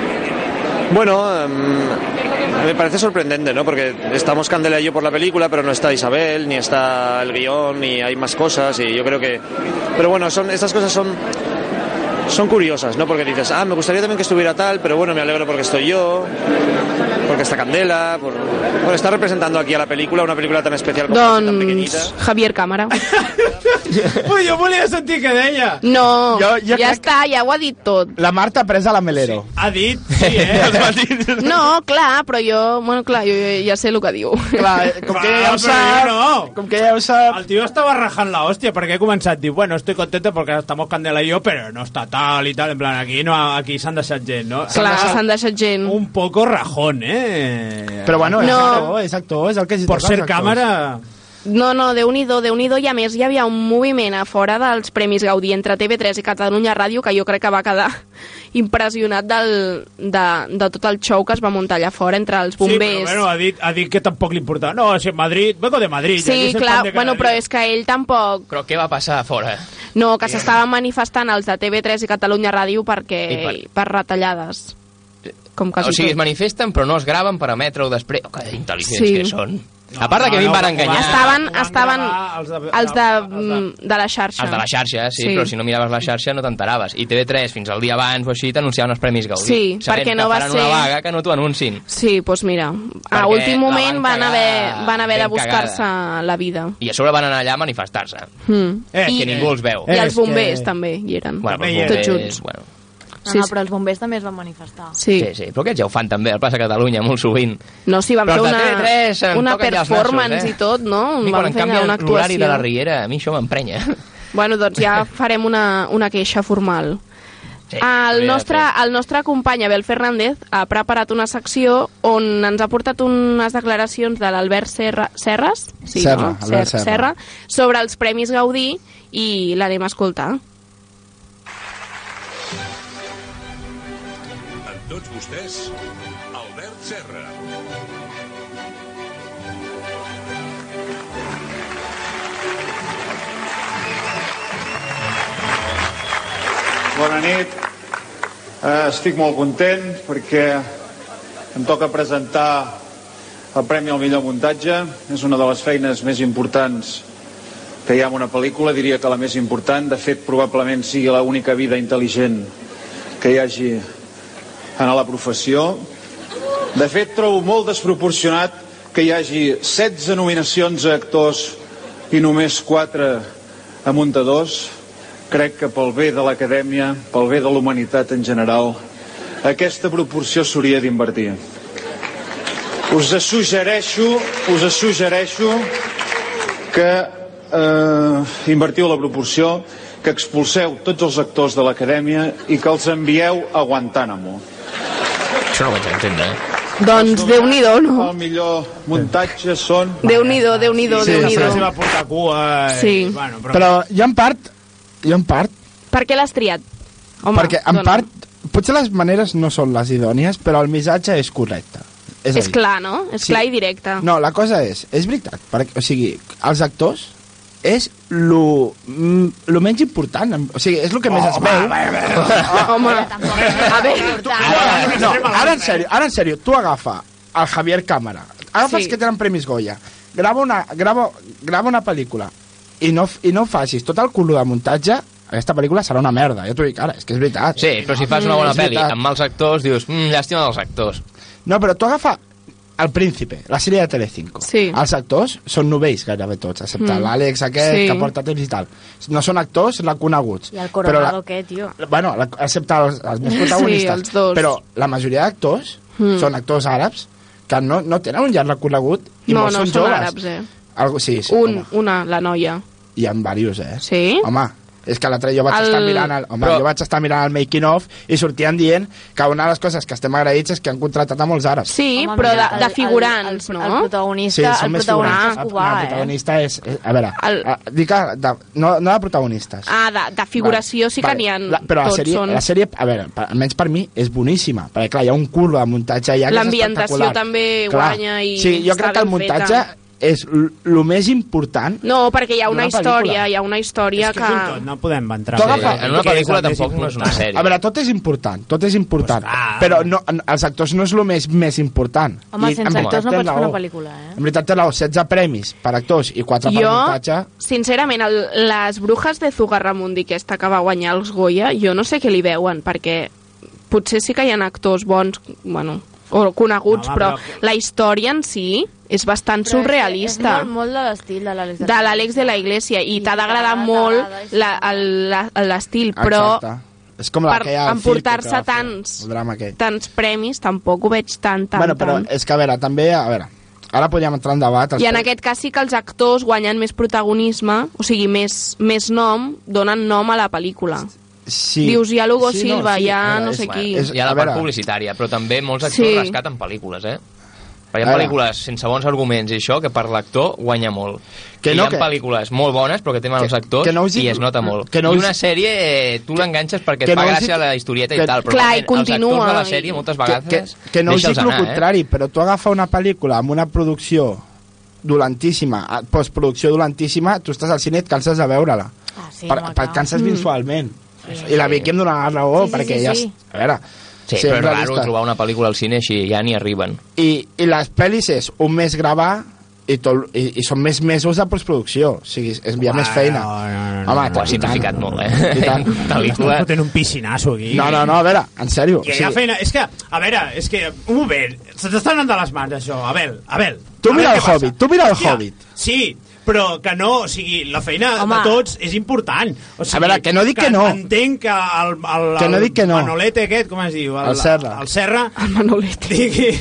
Bueno, em, me parece sorprendente, ¿no? Porque estamos Candela y yo por la película, pero no está Isabel, ni está el guion, ni hay más cosas, y yo creo que... Pero bueno, son, estas cosas son, son curiosas, ¿no? Porque dices, ah, me gustaría también que estuviera tal, pero bueno, me alegro porque estoy yo, porque está Candela, por... bueno, está representando aquí a la película, una película tan especial como esta, tan pequeñita. Doncs Javier Cámara. Ui, jo volia sentir què deia. No, Jo- jo ja crec- està, ja ho ha dit tot. La Marta ha pres a la Melero. Ha dit, sí, eh? No, clar, però jo, bueno, clar, jo ja- ja sé el que diu. Clar, com que ja ho però sap, jo no. com que ja ho sap... El tío estaba rajando la hostia porque he comenzado diu, bueno, estoy contento porque estamos Candela y yo, pero no está tal y tal, en plan, aquí no aquí s'han deixat gent, no? Clar, s'han deixat gent. Un poco rajón, eh? Però bueno, No. és actor, és el que Por toca ser cámara... No, no, Déu-n'hi-do, déu nhi déu i a més hi havia un moviment a fora dels Premis Gaudí entre TV3 i Catalunya Ràdio que jo crec que va quedar impressionat del, de, de tot el show que es va muntar allà fora entre els Sí, però bombers. bueno, ha dit, ha dit que tampoc li importava. No, si Madrid, vengo de Madrid. Sí, clar, de bueno, però és que ell tampoc... Però què va passar a fora? No, que s'estaven manifestant els de TV3 i Catalunya Ràdio perquè... I per- per retallades. Com quasi o sigui, es manifesten però no es graven per emetre-ho després. Oh, que intel·ligents Sí. que són. a part de que a mi em van enganyar... Estaven, van estaven els de- els de, els de- mm, de la xarxa. Els de la xarxa, sí, Sí. però si no miraves la xarxa no t'enteraves. I TV3, fins al dia abans o així, t'anunciaven els Premis Gaudí. Sí, Sabent perquè no va ser- una vaga que no t'ho anuncin. Sí, doncs mira, a Perquè últim la moment van van, cagar haver, van haver de buscar-se la vida. I a sobre van anar allà a manifestar-se. Mm. Eh, I, que ningú els veu. I Eh, els que- bombers també hi eren. Bueno, els Tots bombers, junts. Bueno, No, Sí, no, però els bombers també es van manifestar. Sí. sí, sí, però aquests ja ho fan també al Plaça Catalunya molt sovint. No, sí, van Però fer una, TV3 em una performance nassos, eh? i tot, no? A mi quan Van una l'horari de la. Riera, a mi això m'emprenya. Bueno, doncs ja farem una, una queixa formal. Sí, El nostre, el nostre company Abel Fernández ha preparat una secció on ens ha portat unes declaracions de l'Albert Serra, Serres sí, Serra, no? Albert Serra. Serra sobre els Premis Gaudí i l'anem a escoltar. Tots vostès, Albert Serra. Bona nit. Eh, estic molt content perquè em toca presentar el Premi al millor muntatge. És una de les feines més importants que hi ha en una pel·lícula, diria que la més important. De fet, probablement sigui l'única vida intel·ligent que hi hagi en la professió. De fet, trobo molt desproporcionat que hi hagi 16 nominacions a actors i només 4 a muntadors. Crec que pel bé de l'acadèmia, pel bé de la humanitat en general, aquesta proporció s'hauria d'invertir. Us suggereixo, us suggereixo que eh, invertiu la proporció, que expulseu tots els actors de l'acadèmia i que els envieu a Guantánamo. Això no ho vaig entendre, eh? Doncs Déu-n'hi-do, no? El millor muntatge són... Déu-n'hi-do, Déu-n'hi-do, Sí, Déu-n'hi-do. Se va portar cua. eh, Sí. Bueno, però... Però jo en part, jo en part, Per què l'has triat? Home, perquè en dona. part, potser les maneres no són les idònies, però el missatge és correcte. És, És dir, clar, no? És Sí. clar i directe. No, la cosa és, és veritat, perquè, o sigui, els actors és lo, mm, lo menys important, o sigui, és el que més es veu. Home, a veure, Ara, no, ara en sèrio, ara en sèrio, tu agafa el Javier Cámara, agafa Sí. els que tenen premis Goya, grava una, grava, grava una pel·lícula. I no, i no facis. Tot el culo de muntatge, aquesta pel·lícula serà una merda, ja t'ho dic ara, és que és veritat. Sí, però si fas una bona És pel·li amb mals actors, dius, mm, llàstima dels actors. No, però tu agafa El Príncipe, la sèrie de Telecinco. Sí. Els actors són novells gairebé tots, excepte Mm. l'Àlex aquest, Sí. que porta temps i tal. No són actors reconeguts. I el Però Coronado, la- què, tio? Bueno, la, excepte els, els més protagonistes. els dos. Però la majoria d'actors Mm. són actors àrabs que no, no tenen un llarg recorregut i no, molts no són són joves. àrabs, eh? Algo, sí, sí, Un, home. una, la noia. Hi ha diversos, eh? Sí? Home, és que l'altre jo vaig El- estar mirant el, home, Però- jo vaig estar mirant el making of i sortien dient que una de les coses que estem agraïts és que han contractat a molts àrabs. Sí, Home, però mira, de, el- de el- figurants, el, no? El protagonista, són el protagonista figurants. és El- cubà, el eh? protagonista és, és... A veure, El- a- dic que de, no, no de protagonistes. Ah, de, de figuració sí que Vale, n'hi ha la, però la sèrie, són... la sèrie, a veure, per, almenys per mi, és boníssima. Perquè, clar, hi ha un cul de muntatge allà que és L'ambientació també guanya i Sí, jo crec que el muntatge feta. És el més important. No, perquè hi ha una D'una història, hi ha una història és que, és un tot, no podem entrar. Agafa- què en una pel·lícula tampoc no és una sèrie. A veure, tot és important, tot és important. Pues clar. però no, els actors no és el més, més important. Home, I, sense actors no pots fer una pel·lícula, eh? En veritat té raó, 16 premis per actors i 4 per Jo, muntatge. sincerament, el, les brujes de Zugarramundi, aquesta que va guanyar els Goya, jo no sé què li veuen, perquè potser sí que hi ha actors bons, bueno, o coneguts, No, home, però però- la història en si és bastant Però és surrealista. És molt, molt de l'estil de l'Àlex de l'Àlex de la Iglesia i I t'ha d'agradar molt sí. l'estil, però Exacte. És com la per hi ha emportar-se fer tants- tants premis tampoc ho veig tant, tant, bueno, però tant. és que, a veure, també, a veure, ara podríem entrar en debat. I en aquest cas sí que els actors guanyen més protagonisme, o sigui, més, més nom, donen nom a la pel·lícula. Sí. Dius, hi ha l'Hugo Sí, Silva, hi ha a veure, no és- sé qui. és- Hi ha la part veure, publicitària, però també molts actors Sí. rescaten pel·lícules, eh? Perquè hi ha pel·lícules sense bons arguments i això, que per l'actor guanya molt. Que I no, hi ha que- pel·lícules molt bones, però que tenen que- els actors que no us i es nota molt. que no I us- una sèrie, eh, tu l'enganxes perquè que et fa no us gràcia la historieta que- i tal, però Clar, i continua, els actors de la i- sèrie moltes que, vegades que, que no us dic deixa'ls el anar, eh? contrari, però tu agafar una pel·lícula amb una producció dolentíssima, postproducció dolentíssima, tu estàs al cine i et canses de veure-la. Ah, sí, per, no, per, et canses Mm. visualment. I la Vicky em donarà la raó, Sí, sí, perquè sí, ja... sí. A veure, Sí, ser però és raro trobar una pel·lícula al cine així, ja n'hi arriben. I, I les pel·lis és un mes gravar i, tot, i, i són més mesos de postproducció. O sigui, és, ha més feina. No, no, no, Home, Ho has i tant. simplificat molt, eh? I tant. Estem fotent un piscinasso aquí. No, no, no, a veure, en sèrio. Hi ha feina... És que, a veure, és que... Un moment, se t'està anant de les mans, això. Abel, Abel. Tu a mira el passa. Hobbit, tu mira el Hòstia, Hobbit. Sí, però que no, o sigui, la feina Home. de tots és important. O sigui, A veure, que no dic que no. Entenc que el, el, Que no dic que no. el Manolete aquest, com es diu? El Serra. El Serra. El Manolete. Digui,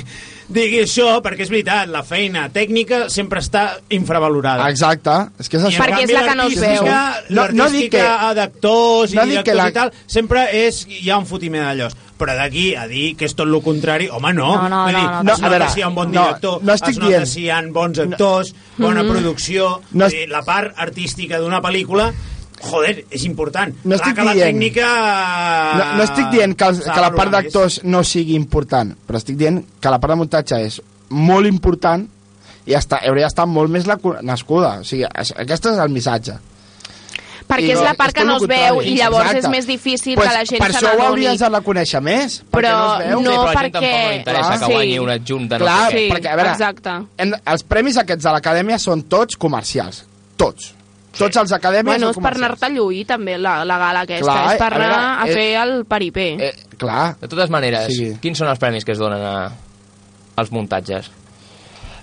digui això, perquè és veritat, la feina tècnica sempre està infravalorada. Exacte, és que és això. Perquè és la que no es veu. l'artística- No- no dic que- d'actors i no directors que la- i tal, sempre és, hi ha un fotiment d'allòs. Però d'aquí a dir que és tot el contrari, home, no. No, no, Vull no, dir, no, es no. nota si hi ha un bon no, director, no estic es nota dient- si hi ha bons actors, bona producció... No No es- dir, la part artística d'una pel·lícula, joder, és important. No Clar estic que la dient- tècnica... No, no estic dient que, els, que la de part d'actors no sigui important, però estic dient que la part de muntatge és molt important i està, hauria d'estar molt més la, nascuda. O sigui, aquest és el missatge. Perquè I és no, la part que no es veu i llavors Exacte. és més difícil Pues que la gent per se això ho n'adoni. hauries de conèixer més, perquè Però no es veu. no sí, però a la gent perquè- tampoc li interessa que guanyi Sí. un adjunt de no Clar, sé. Sí, perquè, a veure, exacte. En, els premis aquests de l'acadèmia són tots comercials. Tots. Tots els acadèmies Bueno, és per anar-te a lluir, també, la, la gala aquesta. Clar, és per a veure, anar a eh, fer el paripé. Eh, clar. De totes maneres, Sí. quins són els premis que es donen a, als muntatges?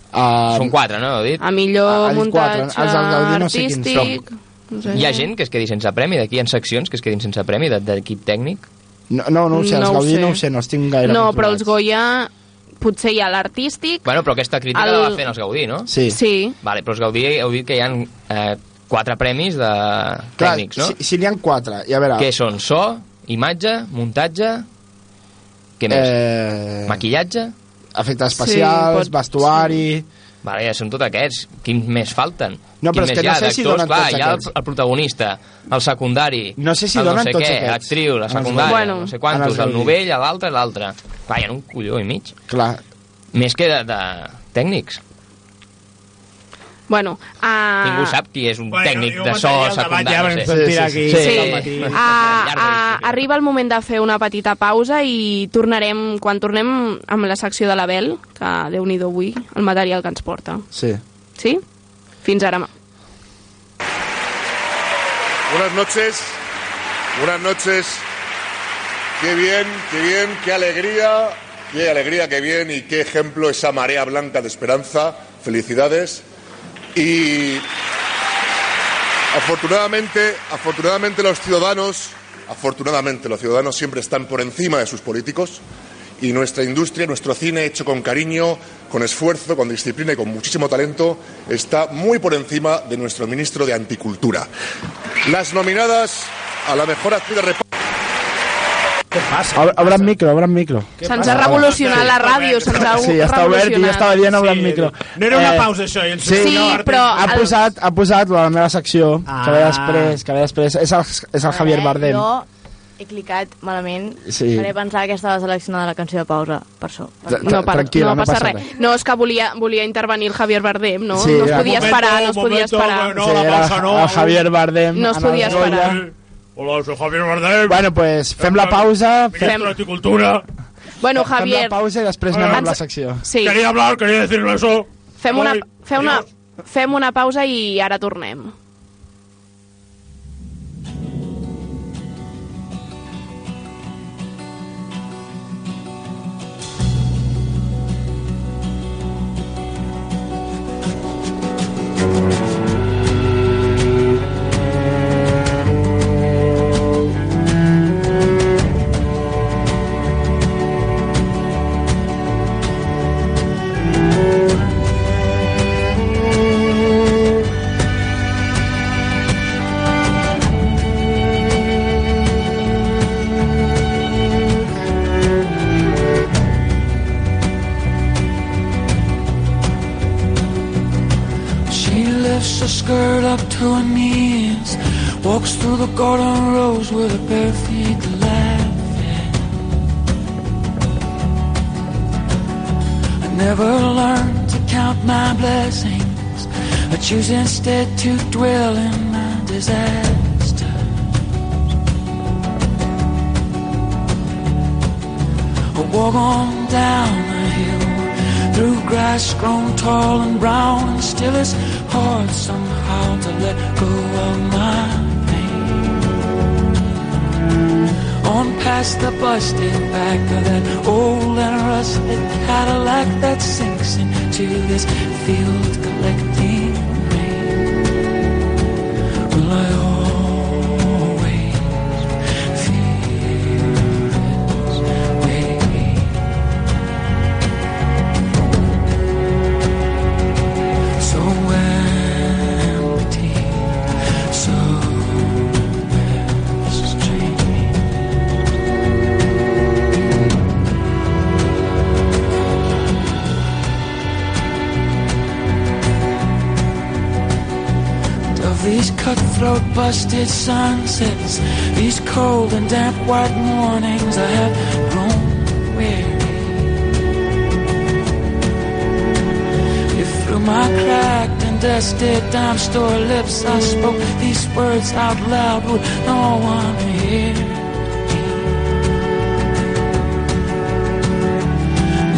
Uh, Són quatre, no? Heu dit? A millor Ah, els quatre. muntatge Els del Gaudí no sé quins artístic... No sé. Hi ha gent que es quedi sense premi, d'aquí hi ha seccions que es quedin sense premi de- d'equip tècnic? No, no, no ho sé, els No ho Gaudí sé. no ho sé, no els tinc gaire No, però els Goya potser hi ha l'artístic. Bueno, però aquesta crítica El- la va fer els Gaudí, no? Sí. Sí. Vale, però els Gaudí heu dit que hi ha eh, quatre premis de Clar, tècnics, no? si, si n'hi ha quatre, i a veure... Què són? So, imatge, muntatge... Què més? Eh, Maquillatge? efectes especials, Sí, pot- vestuari... Vale, ja són tots aquests. Quins més falten? No, però Quins és que no sé si donen clar, tots hi ha el, el protagonista, el secundari, No sé si donen no sé tots què, aquests. l'actriu, la secundària, Bueno. no sé quantos, el novell, l'altre, l'altre. Clar, hi ha un colló i mig. Clar, Més que de, de tècnics. Bueno, a... Ningú sap qui és un Bueno, tècnic jo de so secundari. ja, no sé. Sí, tot el matí. sí. A, història. arriba el moment de fer una petita pausa i tornarem, quan tornem amb la secció de l'Abel, que déu nhi avui, el material que ens porta. sí. Sí? Fins ara. Buenas noches, buenas noches. Qué bien, qué bien, qué alegría, qué alegría, qué bien y qué ejemplo esa marea blanca de esperanza. Felicidades. Y afortunadamente, afortunadamente los ciudadanos, afortunadamente los ciudadanos siempre están por encima de sus políticos y nuestra industria, nuestro cine hecho con cariño, con esfuerzo, con disciplina y con muchísimo talento está muy por encima de nuestro ministro de Anticultura. Las nominadas a la mejor actriz de reparto. Què passa? Obre, obre el micro, obre el micro. Se'ns ha revolucionat la ràdio, se'ns ha Sí, ja està obert i ja estava dient obre el Sí, micro. no era una Eh, pausa, això, i ens- Sí, Sí, no, però ha posat, ha posat la meva secció, Ah. que ve després, que ve després. És el, és el Javier Bardem. Jo he clicat malament. Sí. Faré pensar que estava seleccionada la canció de pausa. Per això. Per... No, Tranquil·la, no, no passa res. res. No, és que volia, volia intervenir el Javier Bardem, no? Sí, no es podia Momento, esperar, no es podia esperar. no, la pausa no. el Javier Bardem. No es podia esperar. Hola, soy Javier Bardem. Bueno, pues fem la pausa, fem, Horticultura. Bueno, fem la Javier, pausa i després anem amb la secció. sí, Quería hablar, quería decirle eso. fem una, fem, una, fem una pausa i ara tornem. Garden rows with her bare feet laughing. I never learned to count my blessings. I choose instead to dwell in my disaster. I walk on down the hill through grass grown tall and brown, and still it's hard somehow to let go of my On past the busted back of that old and rusted Cadillac that sinks into this field busted sunsets, these cold and damp white mornings, I have grown weary. If through my cracked and dusted dime store lips I spoke these words out loud, would no one hear?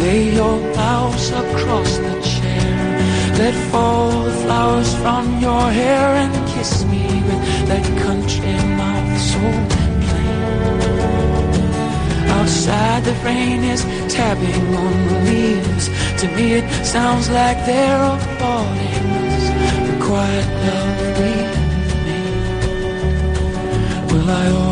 Lay your blouse across the chair. Let fall the flowers from your hair and kiss me with that country mouth so plain. Outside the rain is tapping on the leaves. To me it sounds like they're applauding us. The quiet love we made. Will I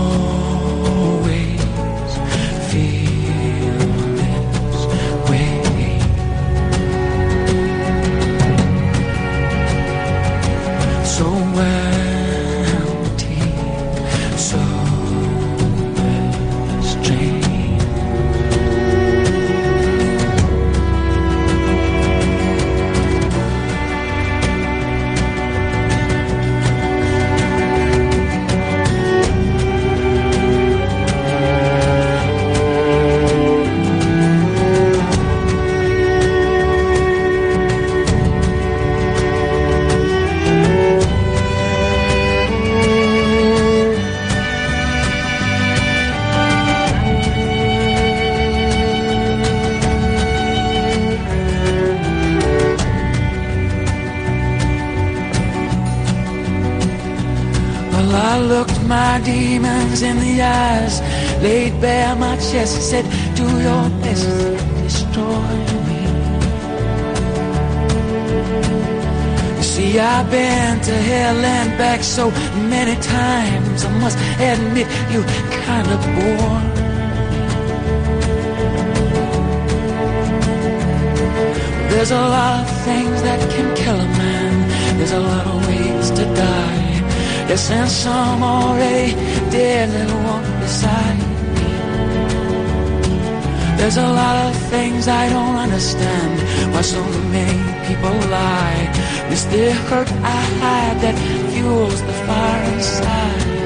Well, I looked my demons in the eyes, laid bare my chest, and said, Do your best destroy me. You see, I've been to hell and back so many times, I must admit you kind of bore. There's a lot of things that can kill a man. There's a lot of ways to die. Yes, and some already dead, little one beside me. There's a lot of things I don't understand. Why so many people lie? It's the hurt I hide that fuels the fire inside.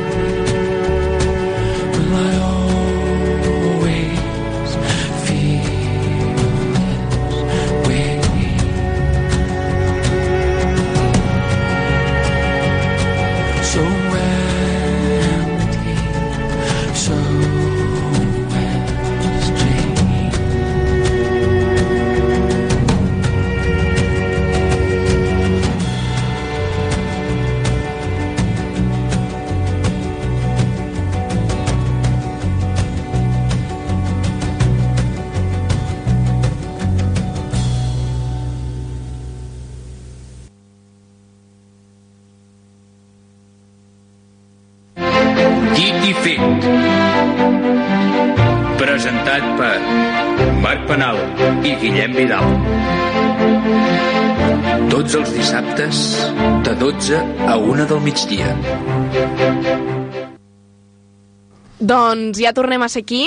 Presentat per Marc Penal i Guillem Vidal. Tots els dissabtes, de 12 a 1 del migdia. Doncs ja tornem a ser aquí,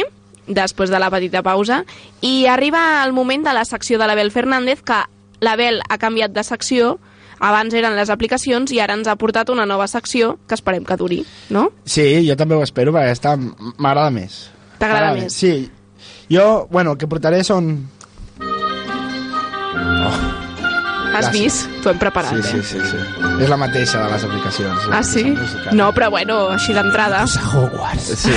després de la petita pausa, i arriba el moment de la secció de l'Abel Fernández, que l'Abel ha canviat de secció, Abans eren les aplicacions i ara ens ha portat una nova secció que esperem que duri, no? Sí, jo també ho espero perquè m'agrada més. T'agrada més? Sí. Jo, bueno, el que portaré són... Has Gràcies. vist? T'ho hem preparat, Sí, sí, eh? sí, sí. És la mateixa de les aplicacions. Ah, sí? No, però bueno, així d'entrada. Hogwarts. Sí.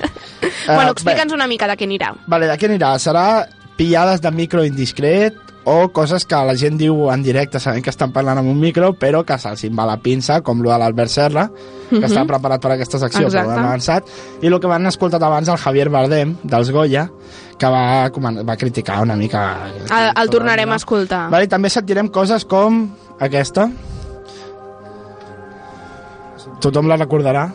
bueno, Eh, explica'ns una mica de què anirà. Vale, de què anirà? Serà pillades de micro indiscret o coses que la gent diu en directe sabent que estan parlant amb un micro però que se'ls va la pinça, com lo de l'Albert Serra, que Mhm. està preparat per aquesta secció, però Exacte. ho hem avançat, i el que van escoltat abans el Javier Bardem, dels Goya, que va, va criticar una mica... El, el tornarem a escoltar. Vale, i també sentirem coses com aquesta. Tothom la recordarà?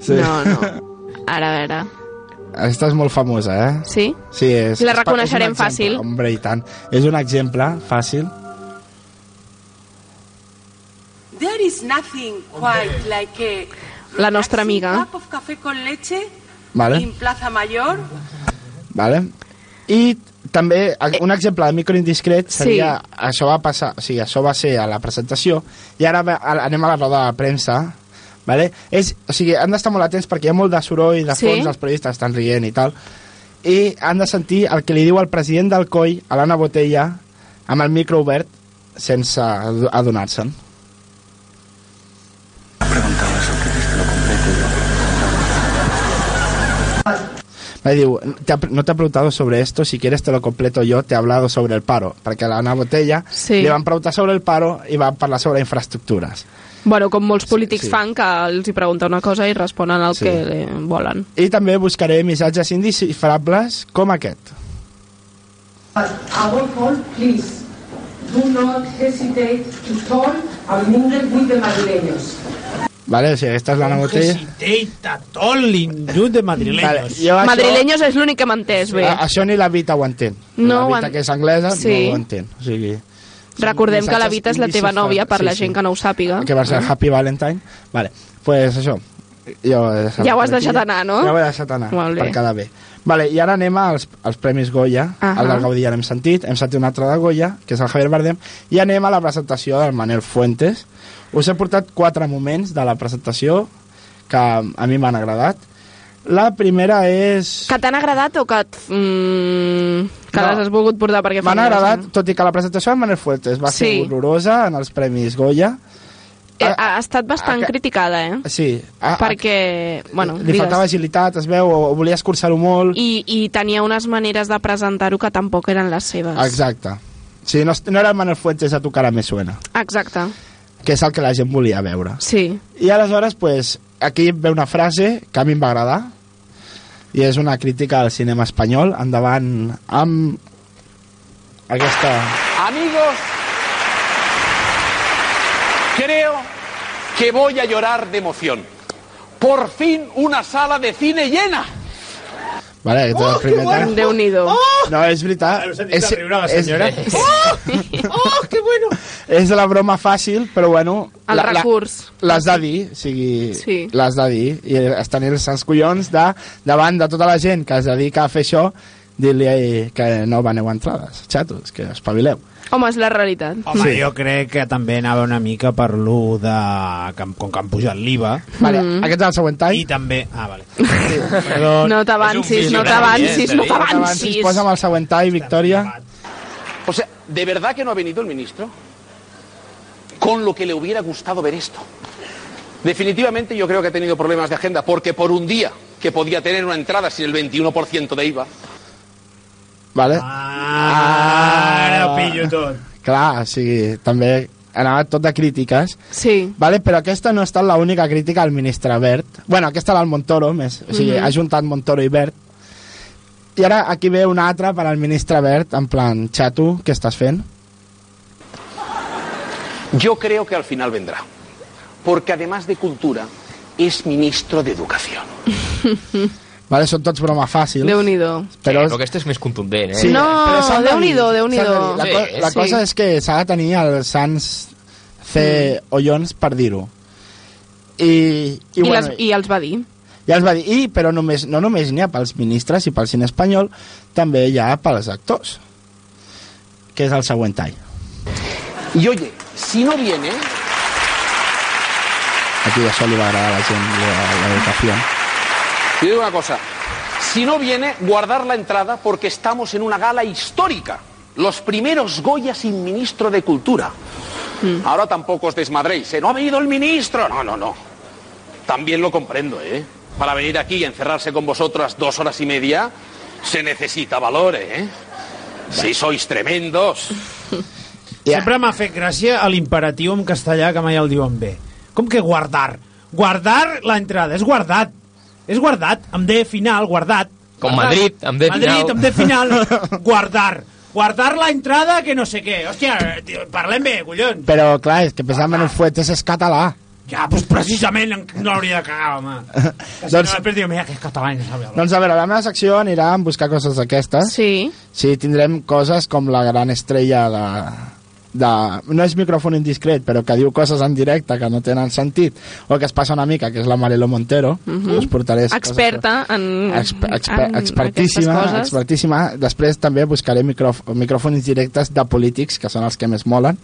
Sí. No, no. Ara, a veure. Aquesta és molt famosa, eh? Sí? Sí, és... La reconeixerem és fàcil. Hombre, i tant. És un exemple fàcil. There is nothing quite like a La nostra amiga. cup of café con leche Vale. in Plaza Mayor. Vale? I també un exemple de micro indiscret seria, això va passar, o sigui, això va ser a la presentació i ara anem a la roda de premsa vale? és, o sigui, han d'estar molt atents perquè hi ha molt de soroll de Sí. fons, els periodistes estan rient i tal i han de sentir el que li diu el president del COI a l'Anna Botella amb el micro obert sense ado- adonar-se'n Me diu, "Te ha- no te he preguntado sobre esto, si quieres te lo completo yo, te he hablado sobre el paro. Perquè a l'Anna Botella Sí. li van preguntar sobre el paro i van parlar sobre infraestructures. Bueno, com molts polítics sí. fan, que els hi pregunta una cosa i responen el Sí. que volen. I també buscaré missatges indecifrables com aquest. Above all, please, do not hesitate to talk and mingle with the madrileños. Vale? O sigui, aquesta és l'Anna Botella. Hesiteita, tot l'injut de madrileños. Vale, jo això- Madrileños és l'únic que m'ha entès bé. A, això ni la Vita ho entén. No la Vita, en- que és anglesa, Sí. no ho entén. O sigui, Recordem que la Vita és la teva nòvia, per Sí, la sí. gent que no ho sàpiga. que va ser Happy Valentine. Vale, pues això. Jo he deixat Ja ho has per aquí. deixat anar, no? Ja ho he deixat anar, Molt bé. per quedar bé. Vale, I ara anem als, als Premis Goya. Ahà. El del Gaudí ja l'hem sentit, hem sentit un altre de Goya, que és el Javier Bardem, i anem a la presentació del Manel Fuentes. Us he portat quatre moments de la presentació que a mi m'han agradat. La primera és... Que t'han agradat o que, et, mm, que No. les has volgut portar perquè M'han agradat, tot i que la presentació del Manel Fuentes va ser Sí. horrorosa en els Premis Goya. Eh, ha estat bastant a- criticada, eh? Sí. A, perquè, bueno, li digues. faltava agilitat, es veu, o volia escurçar-ho molt. I, I tenia unes maneres de presentar-ho que tampoc eren les seves. Exacte. Sí, no, no era el Manel Fuentes a tu cara me suena, Exacte, que és el que la gent volia veure. sí. I aleshores, pues, aquí ve una frase que a mi em va agradar, i és una crítica al cinema espanyol, endavant amb aquesta... Amigos, creo que voy a llorar de emoción. Por fin una sala de cine llena. Vale, aquest és el primer tema. Déu-n'hi-do. No, és veritat. És, riure la senyora? oh, que bueno! És la broma fàcil, però bueno... El la- recurs. L'has de dir, o sigui, Sí. l'has de dir. I tenir els sants collons de, davant de tota la gent que es dedica a fer això, dir-li que no veneu entrades, xatos, que espavileu. Home, és la realitat. Home, sí. jo crec que també anava una mica per lo de... Que, com que han pujat l'IVA. Vale, Mm. aquest és el següent tall. I també... Ah, vale. Sí, perdó. No t'avancis, no t'avancis, no t'avancis. Posa'm el següent tall, Victòria. O sea, ¿de verdad que no ha venido el ministro? Con lo que le hubiera gustado ver esto. Definitivamente yo creo que ha tenido problemas de agenda, porque por un día que podía tener una entrada sin el 21% de IVA, Vale? Ah, ara ho pillo tot. Clar, o sigui, també anava tot de crítiques. Sí. Vale, però aquesta no ha estat l'única crítica al ministre Bert. Bueno, aquesta era el Montoro, més. O sigui, Mhm. ha juntat Montoro i Bert. I ara aquí ve una altra per al ministre Bert, en plan, xato, què estàs fent? yo creo que al final vendrá. Porque además de cultura, es ministro de educación. Vale, són tots broma fàcils. Déu-n'hi-do. Però, Però aquesta és més contundent, eh? Sí, No, Déu-n'hi-do, de Déu-n'hi-do. dir. La, co Sí, la sí. cosa és que s'ha de tenir els sants C. Ollons per dir-ho. I, i, I, bueno, les, I els va dir. ja els va dir, i, però només, no només n'hi ha pels ministres i pel cine espanyol, també hi ha pels actors. que és el següent tall. Y oye, si no viene, Aquí això li va agradar a la gent, la- l'educació. Te digo una cosa, si no viene, guardar la entrada porque estamos en una gala histórica. Los primeros Goya sin ministro de Cultura. Ahora tampoco os desmadréis, ¿eh? No ha venido el ministro. No, no, no. También lo comprendo, ¿eh? Para venir aquí y encerrarse con vosotras dos horas y media, se necesita valor, ¿eh? Si sois tremendos. Sempre m'ha fet gràcia a l'imperatiu en castellà que mai el diuen bé. Com que guardar? Guardar la entrada, és guardat. És guardat, amb D final, guardat. Com Guardat. Madrid, amb D Madrid, final. amb D final, guardar. Guardar la entrada que no sé què. Hòstia, tio, parlem bé, collons. Però, clar, és que pensant en Fuentes és català. Ja, doncs precisament no hauria de cagar, home. Que si Doncs- no, després diu, mira, que és català i no hablar. Doncs a veure, la meva secció anirà a buscar coses d'aquestes. Sí. Sí, tindrem coses com la gran estrella de, de... No és micròfon indiscret, però que diu coses en directe que no tenen sentit, o que es passa una mica, que és la Marilo Montero. Mhm. Us portaré coses Experta en, Exper exper en expertíssima, expertíssima. Després també buscaré micròf micròfons directes de polítics, que són els que més molen,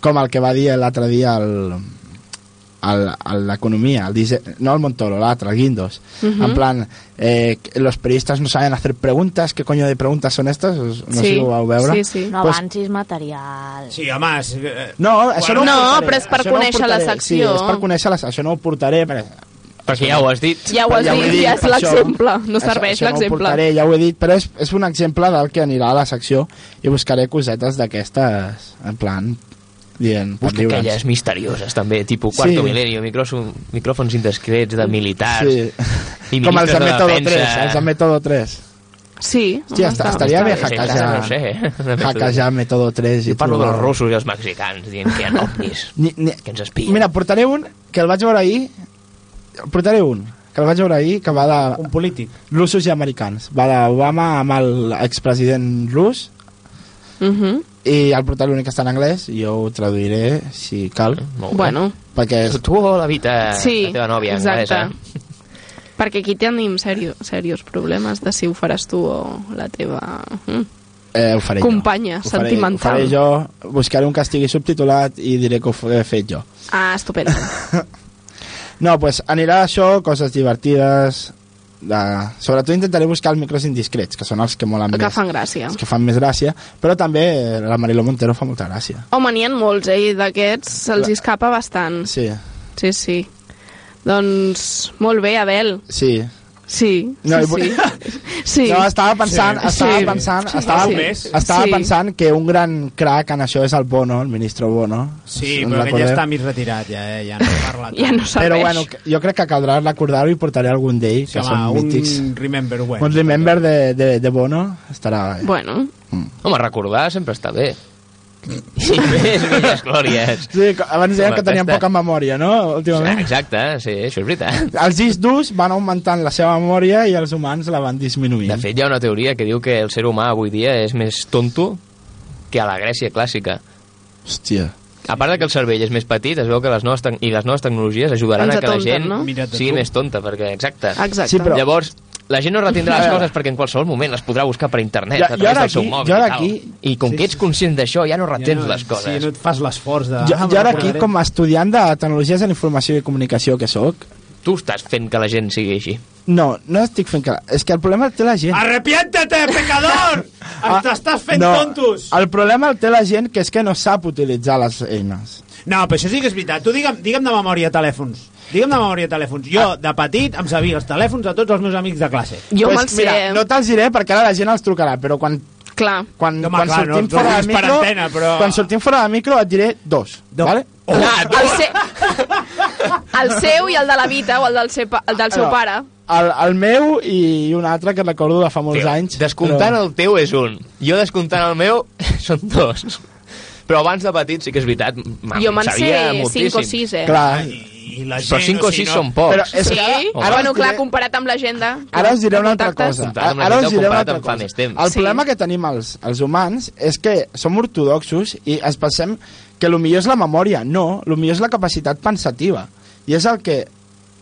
com el que va dir l'altre dia el, l'economia, el dise- no el Montoro, l'altre, el Guindos. Mhm. En plan, eh, los periodistas no saben hacer preguntas, ¿qué coño de preguntas son estas? Us- No sé si ho vau veure. No Pues- avancis material. Sí, home... És, eh, no, això no, ho No, portaré, però és per això no conèixer la secció. Sí, és per conèixer la Això no ho portaré, perquè Perquè ja ho has dit. Ja ho has dit, he ja és l'exemple. No serveix això no ho l'exemple. portaré, ja ho he dit, però és, és un exemple del que anirà a la secció i buscaré cosetes d'aquestes, en plan, dient, Busca aquelles misterioses, també, tipus Quarto Sí. Milenio, micròfons, micròfons indiscrets de militars Sí. i Com els de de Método defensa. 3, els de Método 3. Sí. Hòstia, home, està, està- estaria bé hackejar, no sé. hackejar Método 3. Jo i parlo trobar- dels russos i els mexicans dient que hi ha ovnis, Ni, ni... que ens espien. Mira, portaré un que el vaig veure ahir, portaré un que el vaig veure ahir, que va de... Un polític. Russos i americans. Va d'Obama amb l'expresident rus Mhm. I el portaré l'únic que està en anglès i jo ho traduiré si cal. Bueno. Perquè és... Tu o la Vita, Sí, la teva nòvia exacte. anglesa. Perquè aquí tenim serio, serios problemes de si ho faràs tu o la teva mm, Eh, ho faré companya jo. Ho faré, sentimental. Ho faré jo, buscaré un que estigui subtitulat i diré que ho he fet jo. Ah, estupendo. No, pues anirà això, coses divertides... De... Sobretot intentaré buscar els micros indiscrets, que són els que molen que més. fan gràcia. Els que fan més gràcia, però també eh, la Marilo Montero fa molta gràcia. Home, n'hi ha molts, eh? D'aquests se'ls escapa bastant. Sí, Sí, sí. Doncs, molt bé, Abel. sí. Sí, No, sí, sí. sí. No, estava pensant, Sí. estava Sí. pensant, Sí. estava, Sí. estava Sí. pensant que un gran crack en això és el Bono, el ministre Bono. Sí, Us però que ja està mig retirat, ja, eh? ja no parla tant. Ja no serveix. Però bueno, jo crec que caldrà recordar-ho i portaré algun d'ells, Sí, que home, són un mítics. Remember When. Un remember de, de, de Bono estarà bé. Bueno. Home, recordar sempre està bé. I més, velles glòries. Sí, abans deien que tenien festa. poca memòria, no? Últimament. Exacte, sí, això és veritat. Els discs durs van augmentant la seva memòria i els humans la van disminuint. De fet, hi ha una teoria que diu que el ser humà avui dia és més tonto que a la Grècia clàssica. Hòstia. A part de que el cervell és més petit, es veu que les noves, i les noves tecnologies ajudaran Ens a que la gent no? Sigui més tonta, perquè, exacte. Exacte. Sí, però- Llavors, la gent no retindrà les veure. coses perquè en qualsevol moment les podrà buscar per internet, Jo- a través del seu aquí- mòbil jo ara aquí- I com que ets conscient d'això, ja no retens les coses. Sí, no et fas l'esforç de... Jo, ah, jo ara me'n aquí, recordaré. com a estudiant de Tecnologies de la Informació i Comunicació que sóc, Tu estàs fent que la gent sigui així. no, no estic fent que... És que el problema el té la gent. Arrepiéntete, pecador! Ah, T'estàs fent no, tontos! El problema el té la gent que és que no sap utilitzar les eines. No, però això sí que és veritat. Tu digue'm, digue'm de memòria telèfons. Digue'm de memòria telèfons. Jo, de petit, em sabia els telèfons de tots els meus amics de classe. Jo Pues me'ls sé. mira, no te'ls diré perquè ara la gent els trucarà, però quan, Clar. quan, No, quan clar, sortim no- fora de micro, antena, però- quan sortim fora de micro et diré dos, vale? El, se... el seu i el de la Vita o el del, seu, pa- el del seu No. pare. El, el meu i un altre que recordo de fa molts Tio, anys. Descomptant el teu és un. Jo descomptant el meu són dos. Però abans de petit sí que és veritat, Jo me'n sé sabia 5 moltíssim. o 6, eh? Clar, I la Però gent, 5 o si 6 no- són pocs. Però és Sí? que ara- ara bueno, us clar, diré- comparat amb l'agenda... Ara us diré de una altra contactes. cosa. Comparat amb Ara us diré una comparat altra amb fa cosa. més temps. El Sí. problema que tenim els, els humans és que som ortodoxos i ens pensem que el millor és la memòria. No, el millor és la capacitat pensativa. I és el que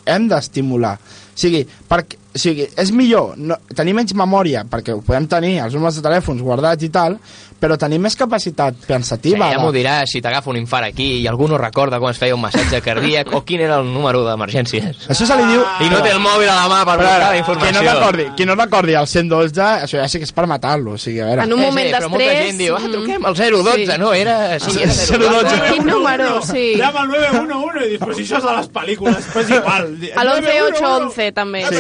hem d'estimular. O sigui, perquè o sigui, és millor no, tenir menys memòria, perquè ho podem tenir, els números de telèfons guardats i tal, però tenir més capacitat Sí, pensativa. ja m'ho diràs si t'agafa un infart aquí i algú no recorda com es feia un massatge cardíac o quin era el número d'emergències. Això se li diu... I no té el mòbil a la mà per buscar la Qui informació. no recordi, qui no recordi el 112, això ja sí que és per matar-lo. O sigui, a veure. En un Sí, moment sí, però molta d'estrès... gent diu, ah, truquem mm, al 012, sí. no, era... Sí, era 012. Quin número, sí. Llama al 911 i dius, però si això és de les pel·lícules, però és igual. A l'11-811 també, Sí,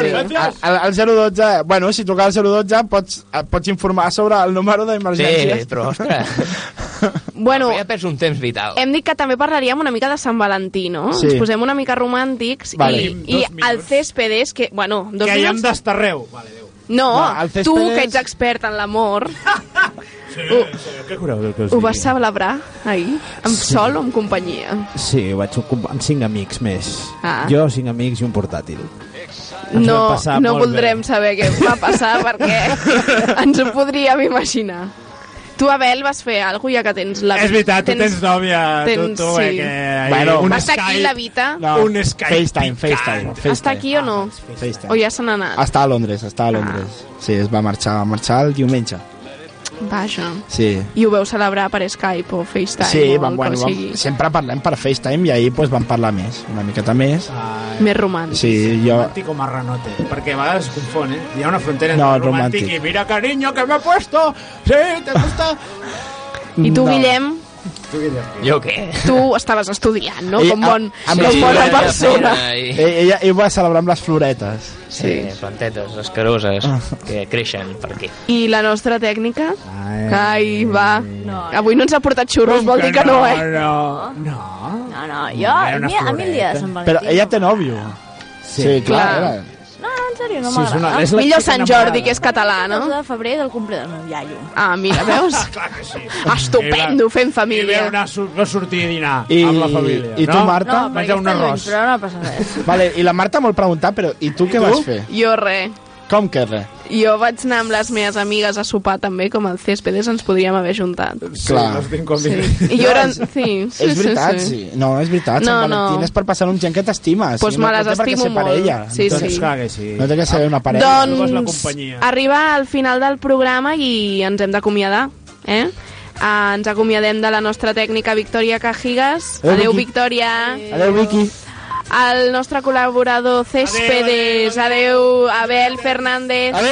sí. al, al, al 012, bueno, si trucar al 012 pots, eh, pots informar sobre el número d'emergències. Sí, però, ostres, Bueno, ja perds un temps vital. hem dit que també parlaríem una mica de Sant Valentí, no? Sí. Ens posem una mica romàntics Vale. i, i el Céspedes, que, bueno, dos Que hi hem minuts... d'estarreu. Vale, Déu. No, No, el tu, Céspedes- que ets expert en l'amor, Sí, sí, què cureu que ho vas celebrar ahir? Amb Sí. sol o amb companyia? Sí, ho vaig amb cinc amics més. Ah. Jo, cinc amics i un portàtil. Ens No, no molt voldrem bé. saber què va passar perquè ens ho podríem imaginar. Tu, Abel, vas fer alguna cosa ja que tens la... És veritat, tu tens nòvia, tens- tu, tu, sí. eh, que... Bueno, un Va estar aquí Skype- la Vita? No, Un Skype FaceTime, FaceTime, FaceTime. Està aquí o no? FaceTime. O ja se n'ha anat? Està a Londres, està a Londres. Sí, es va marxar, va marxar el diumenge. Vaja. Sí. I ho veu celebrar per Skype o FaceTime Sí, o vam, el bueno, vam, sempre parlem per FaceTime i ahir pues, vam parlar més, una miqueta més. Més romàntic. Sí, jo... Romàntic o marranote, perquè a vegades es confon, eh? Hi ha una frontera No, entre romàntic, romàntic. i mira, cariño, que me he puesto. Sí, te gusta. I tu, No. Guillem, Tu, Guillem. Jo què? tu estaves estudiant, no? Ell- Com, bon, amb com les bona persona. I, Ell, ella, ell va celebrar amb les floretes. sí, plantetes escaroses Ah. que creixen per aquí. I la nostra tècnica? Ai, Ai, va. No, Avui no ens ha portat xurros, vol dir que no, eh? No, no. No, no, jo, Era a mi, a mi el dia de Sant Valentí... Però ella té nòvio. Sí, Sí, clar. clar. No, en sèrio, no Sí, és una- m'agrada. és la Millor xica Sant enamorada. Jordi, que és català, El no? 12 de febrer del cumple del meu iaio. Ah, mira, veus? Clar que sí. Estupendo, fent I ve família. una, su- va sortir a dinar I- amb la família, i tu, no? Marta? No, perquè Menjar un està lluny, arròs. però no passa res. Vale, I la Marta vol preguntar, però i tu què tu? vas fer? Jo res. Com que res? Jo vaig anar amb les meves amigues a sopar també, com el Céspedes ens podríem haver juntat. Sí, Clar. tinc Sí. I jo era... Sí, sí, és veritat, sí. sí. No, és veritat. No, Sant Valentín no. és per passar amb gent que t'estimes. Pues i no, me les no estimo molt. parella. Sí, no sí. Clar que sí. No té que ser una parella. Tu vas la Doncs arriba al final del programa i ens hem d'acomiadar, eh? Uh, ens acomiadem de la nostra tècnica Victòria Cajigas. Adéu, Adeu, Vicky. Victòria. Adéu, Vicky. El nostre col·laborador Céspedes. Adeu, Abel Fernández. Adéu.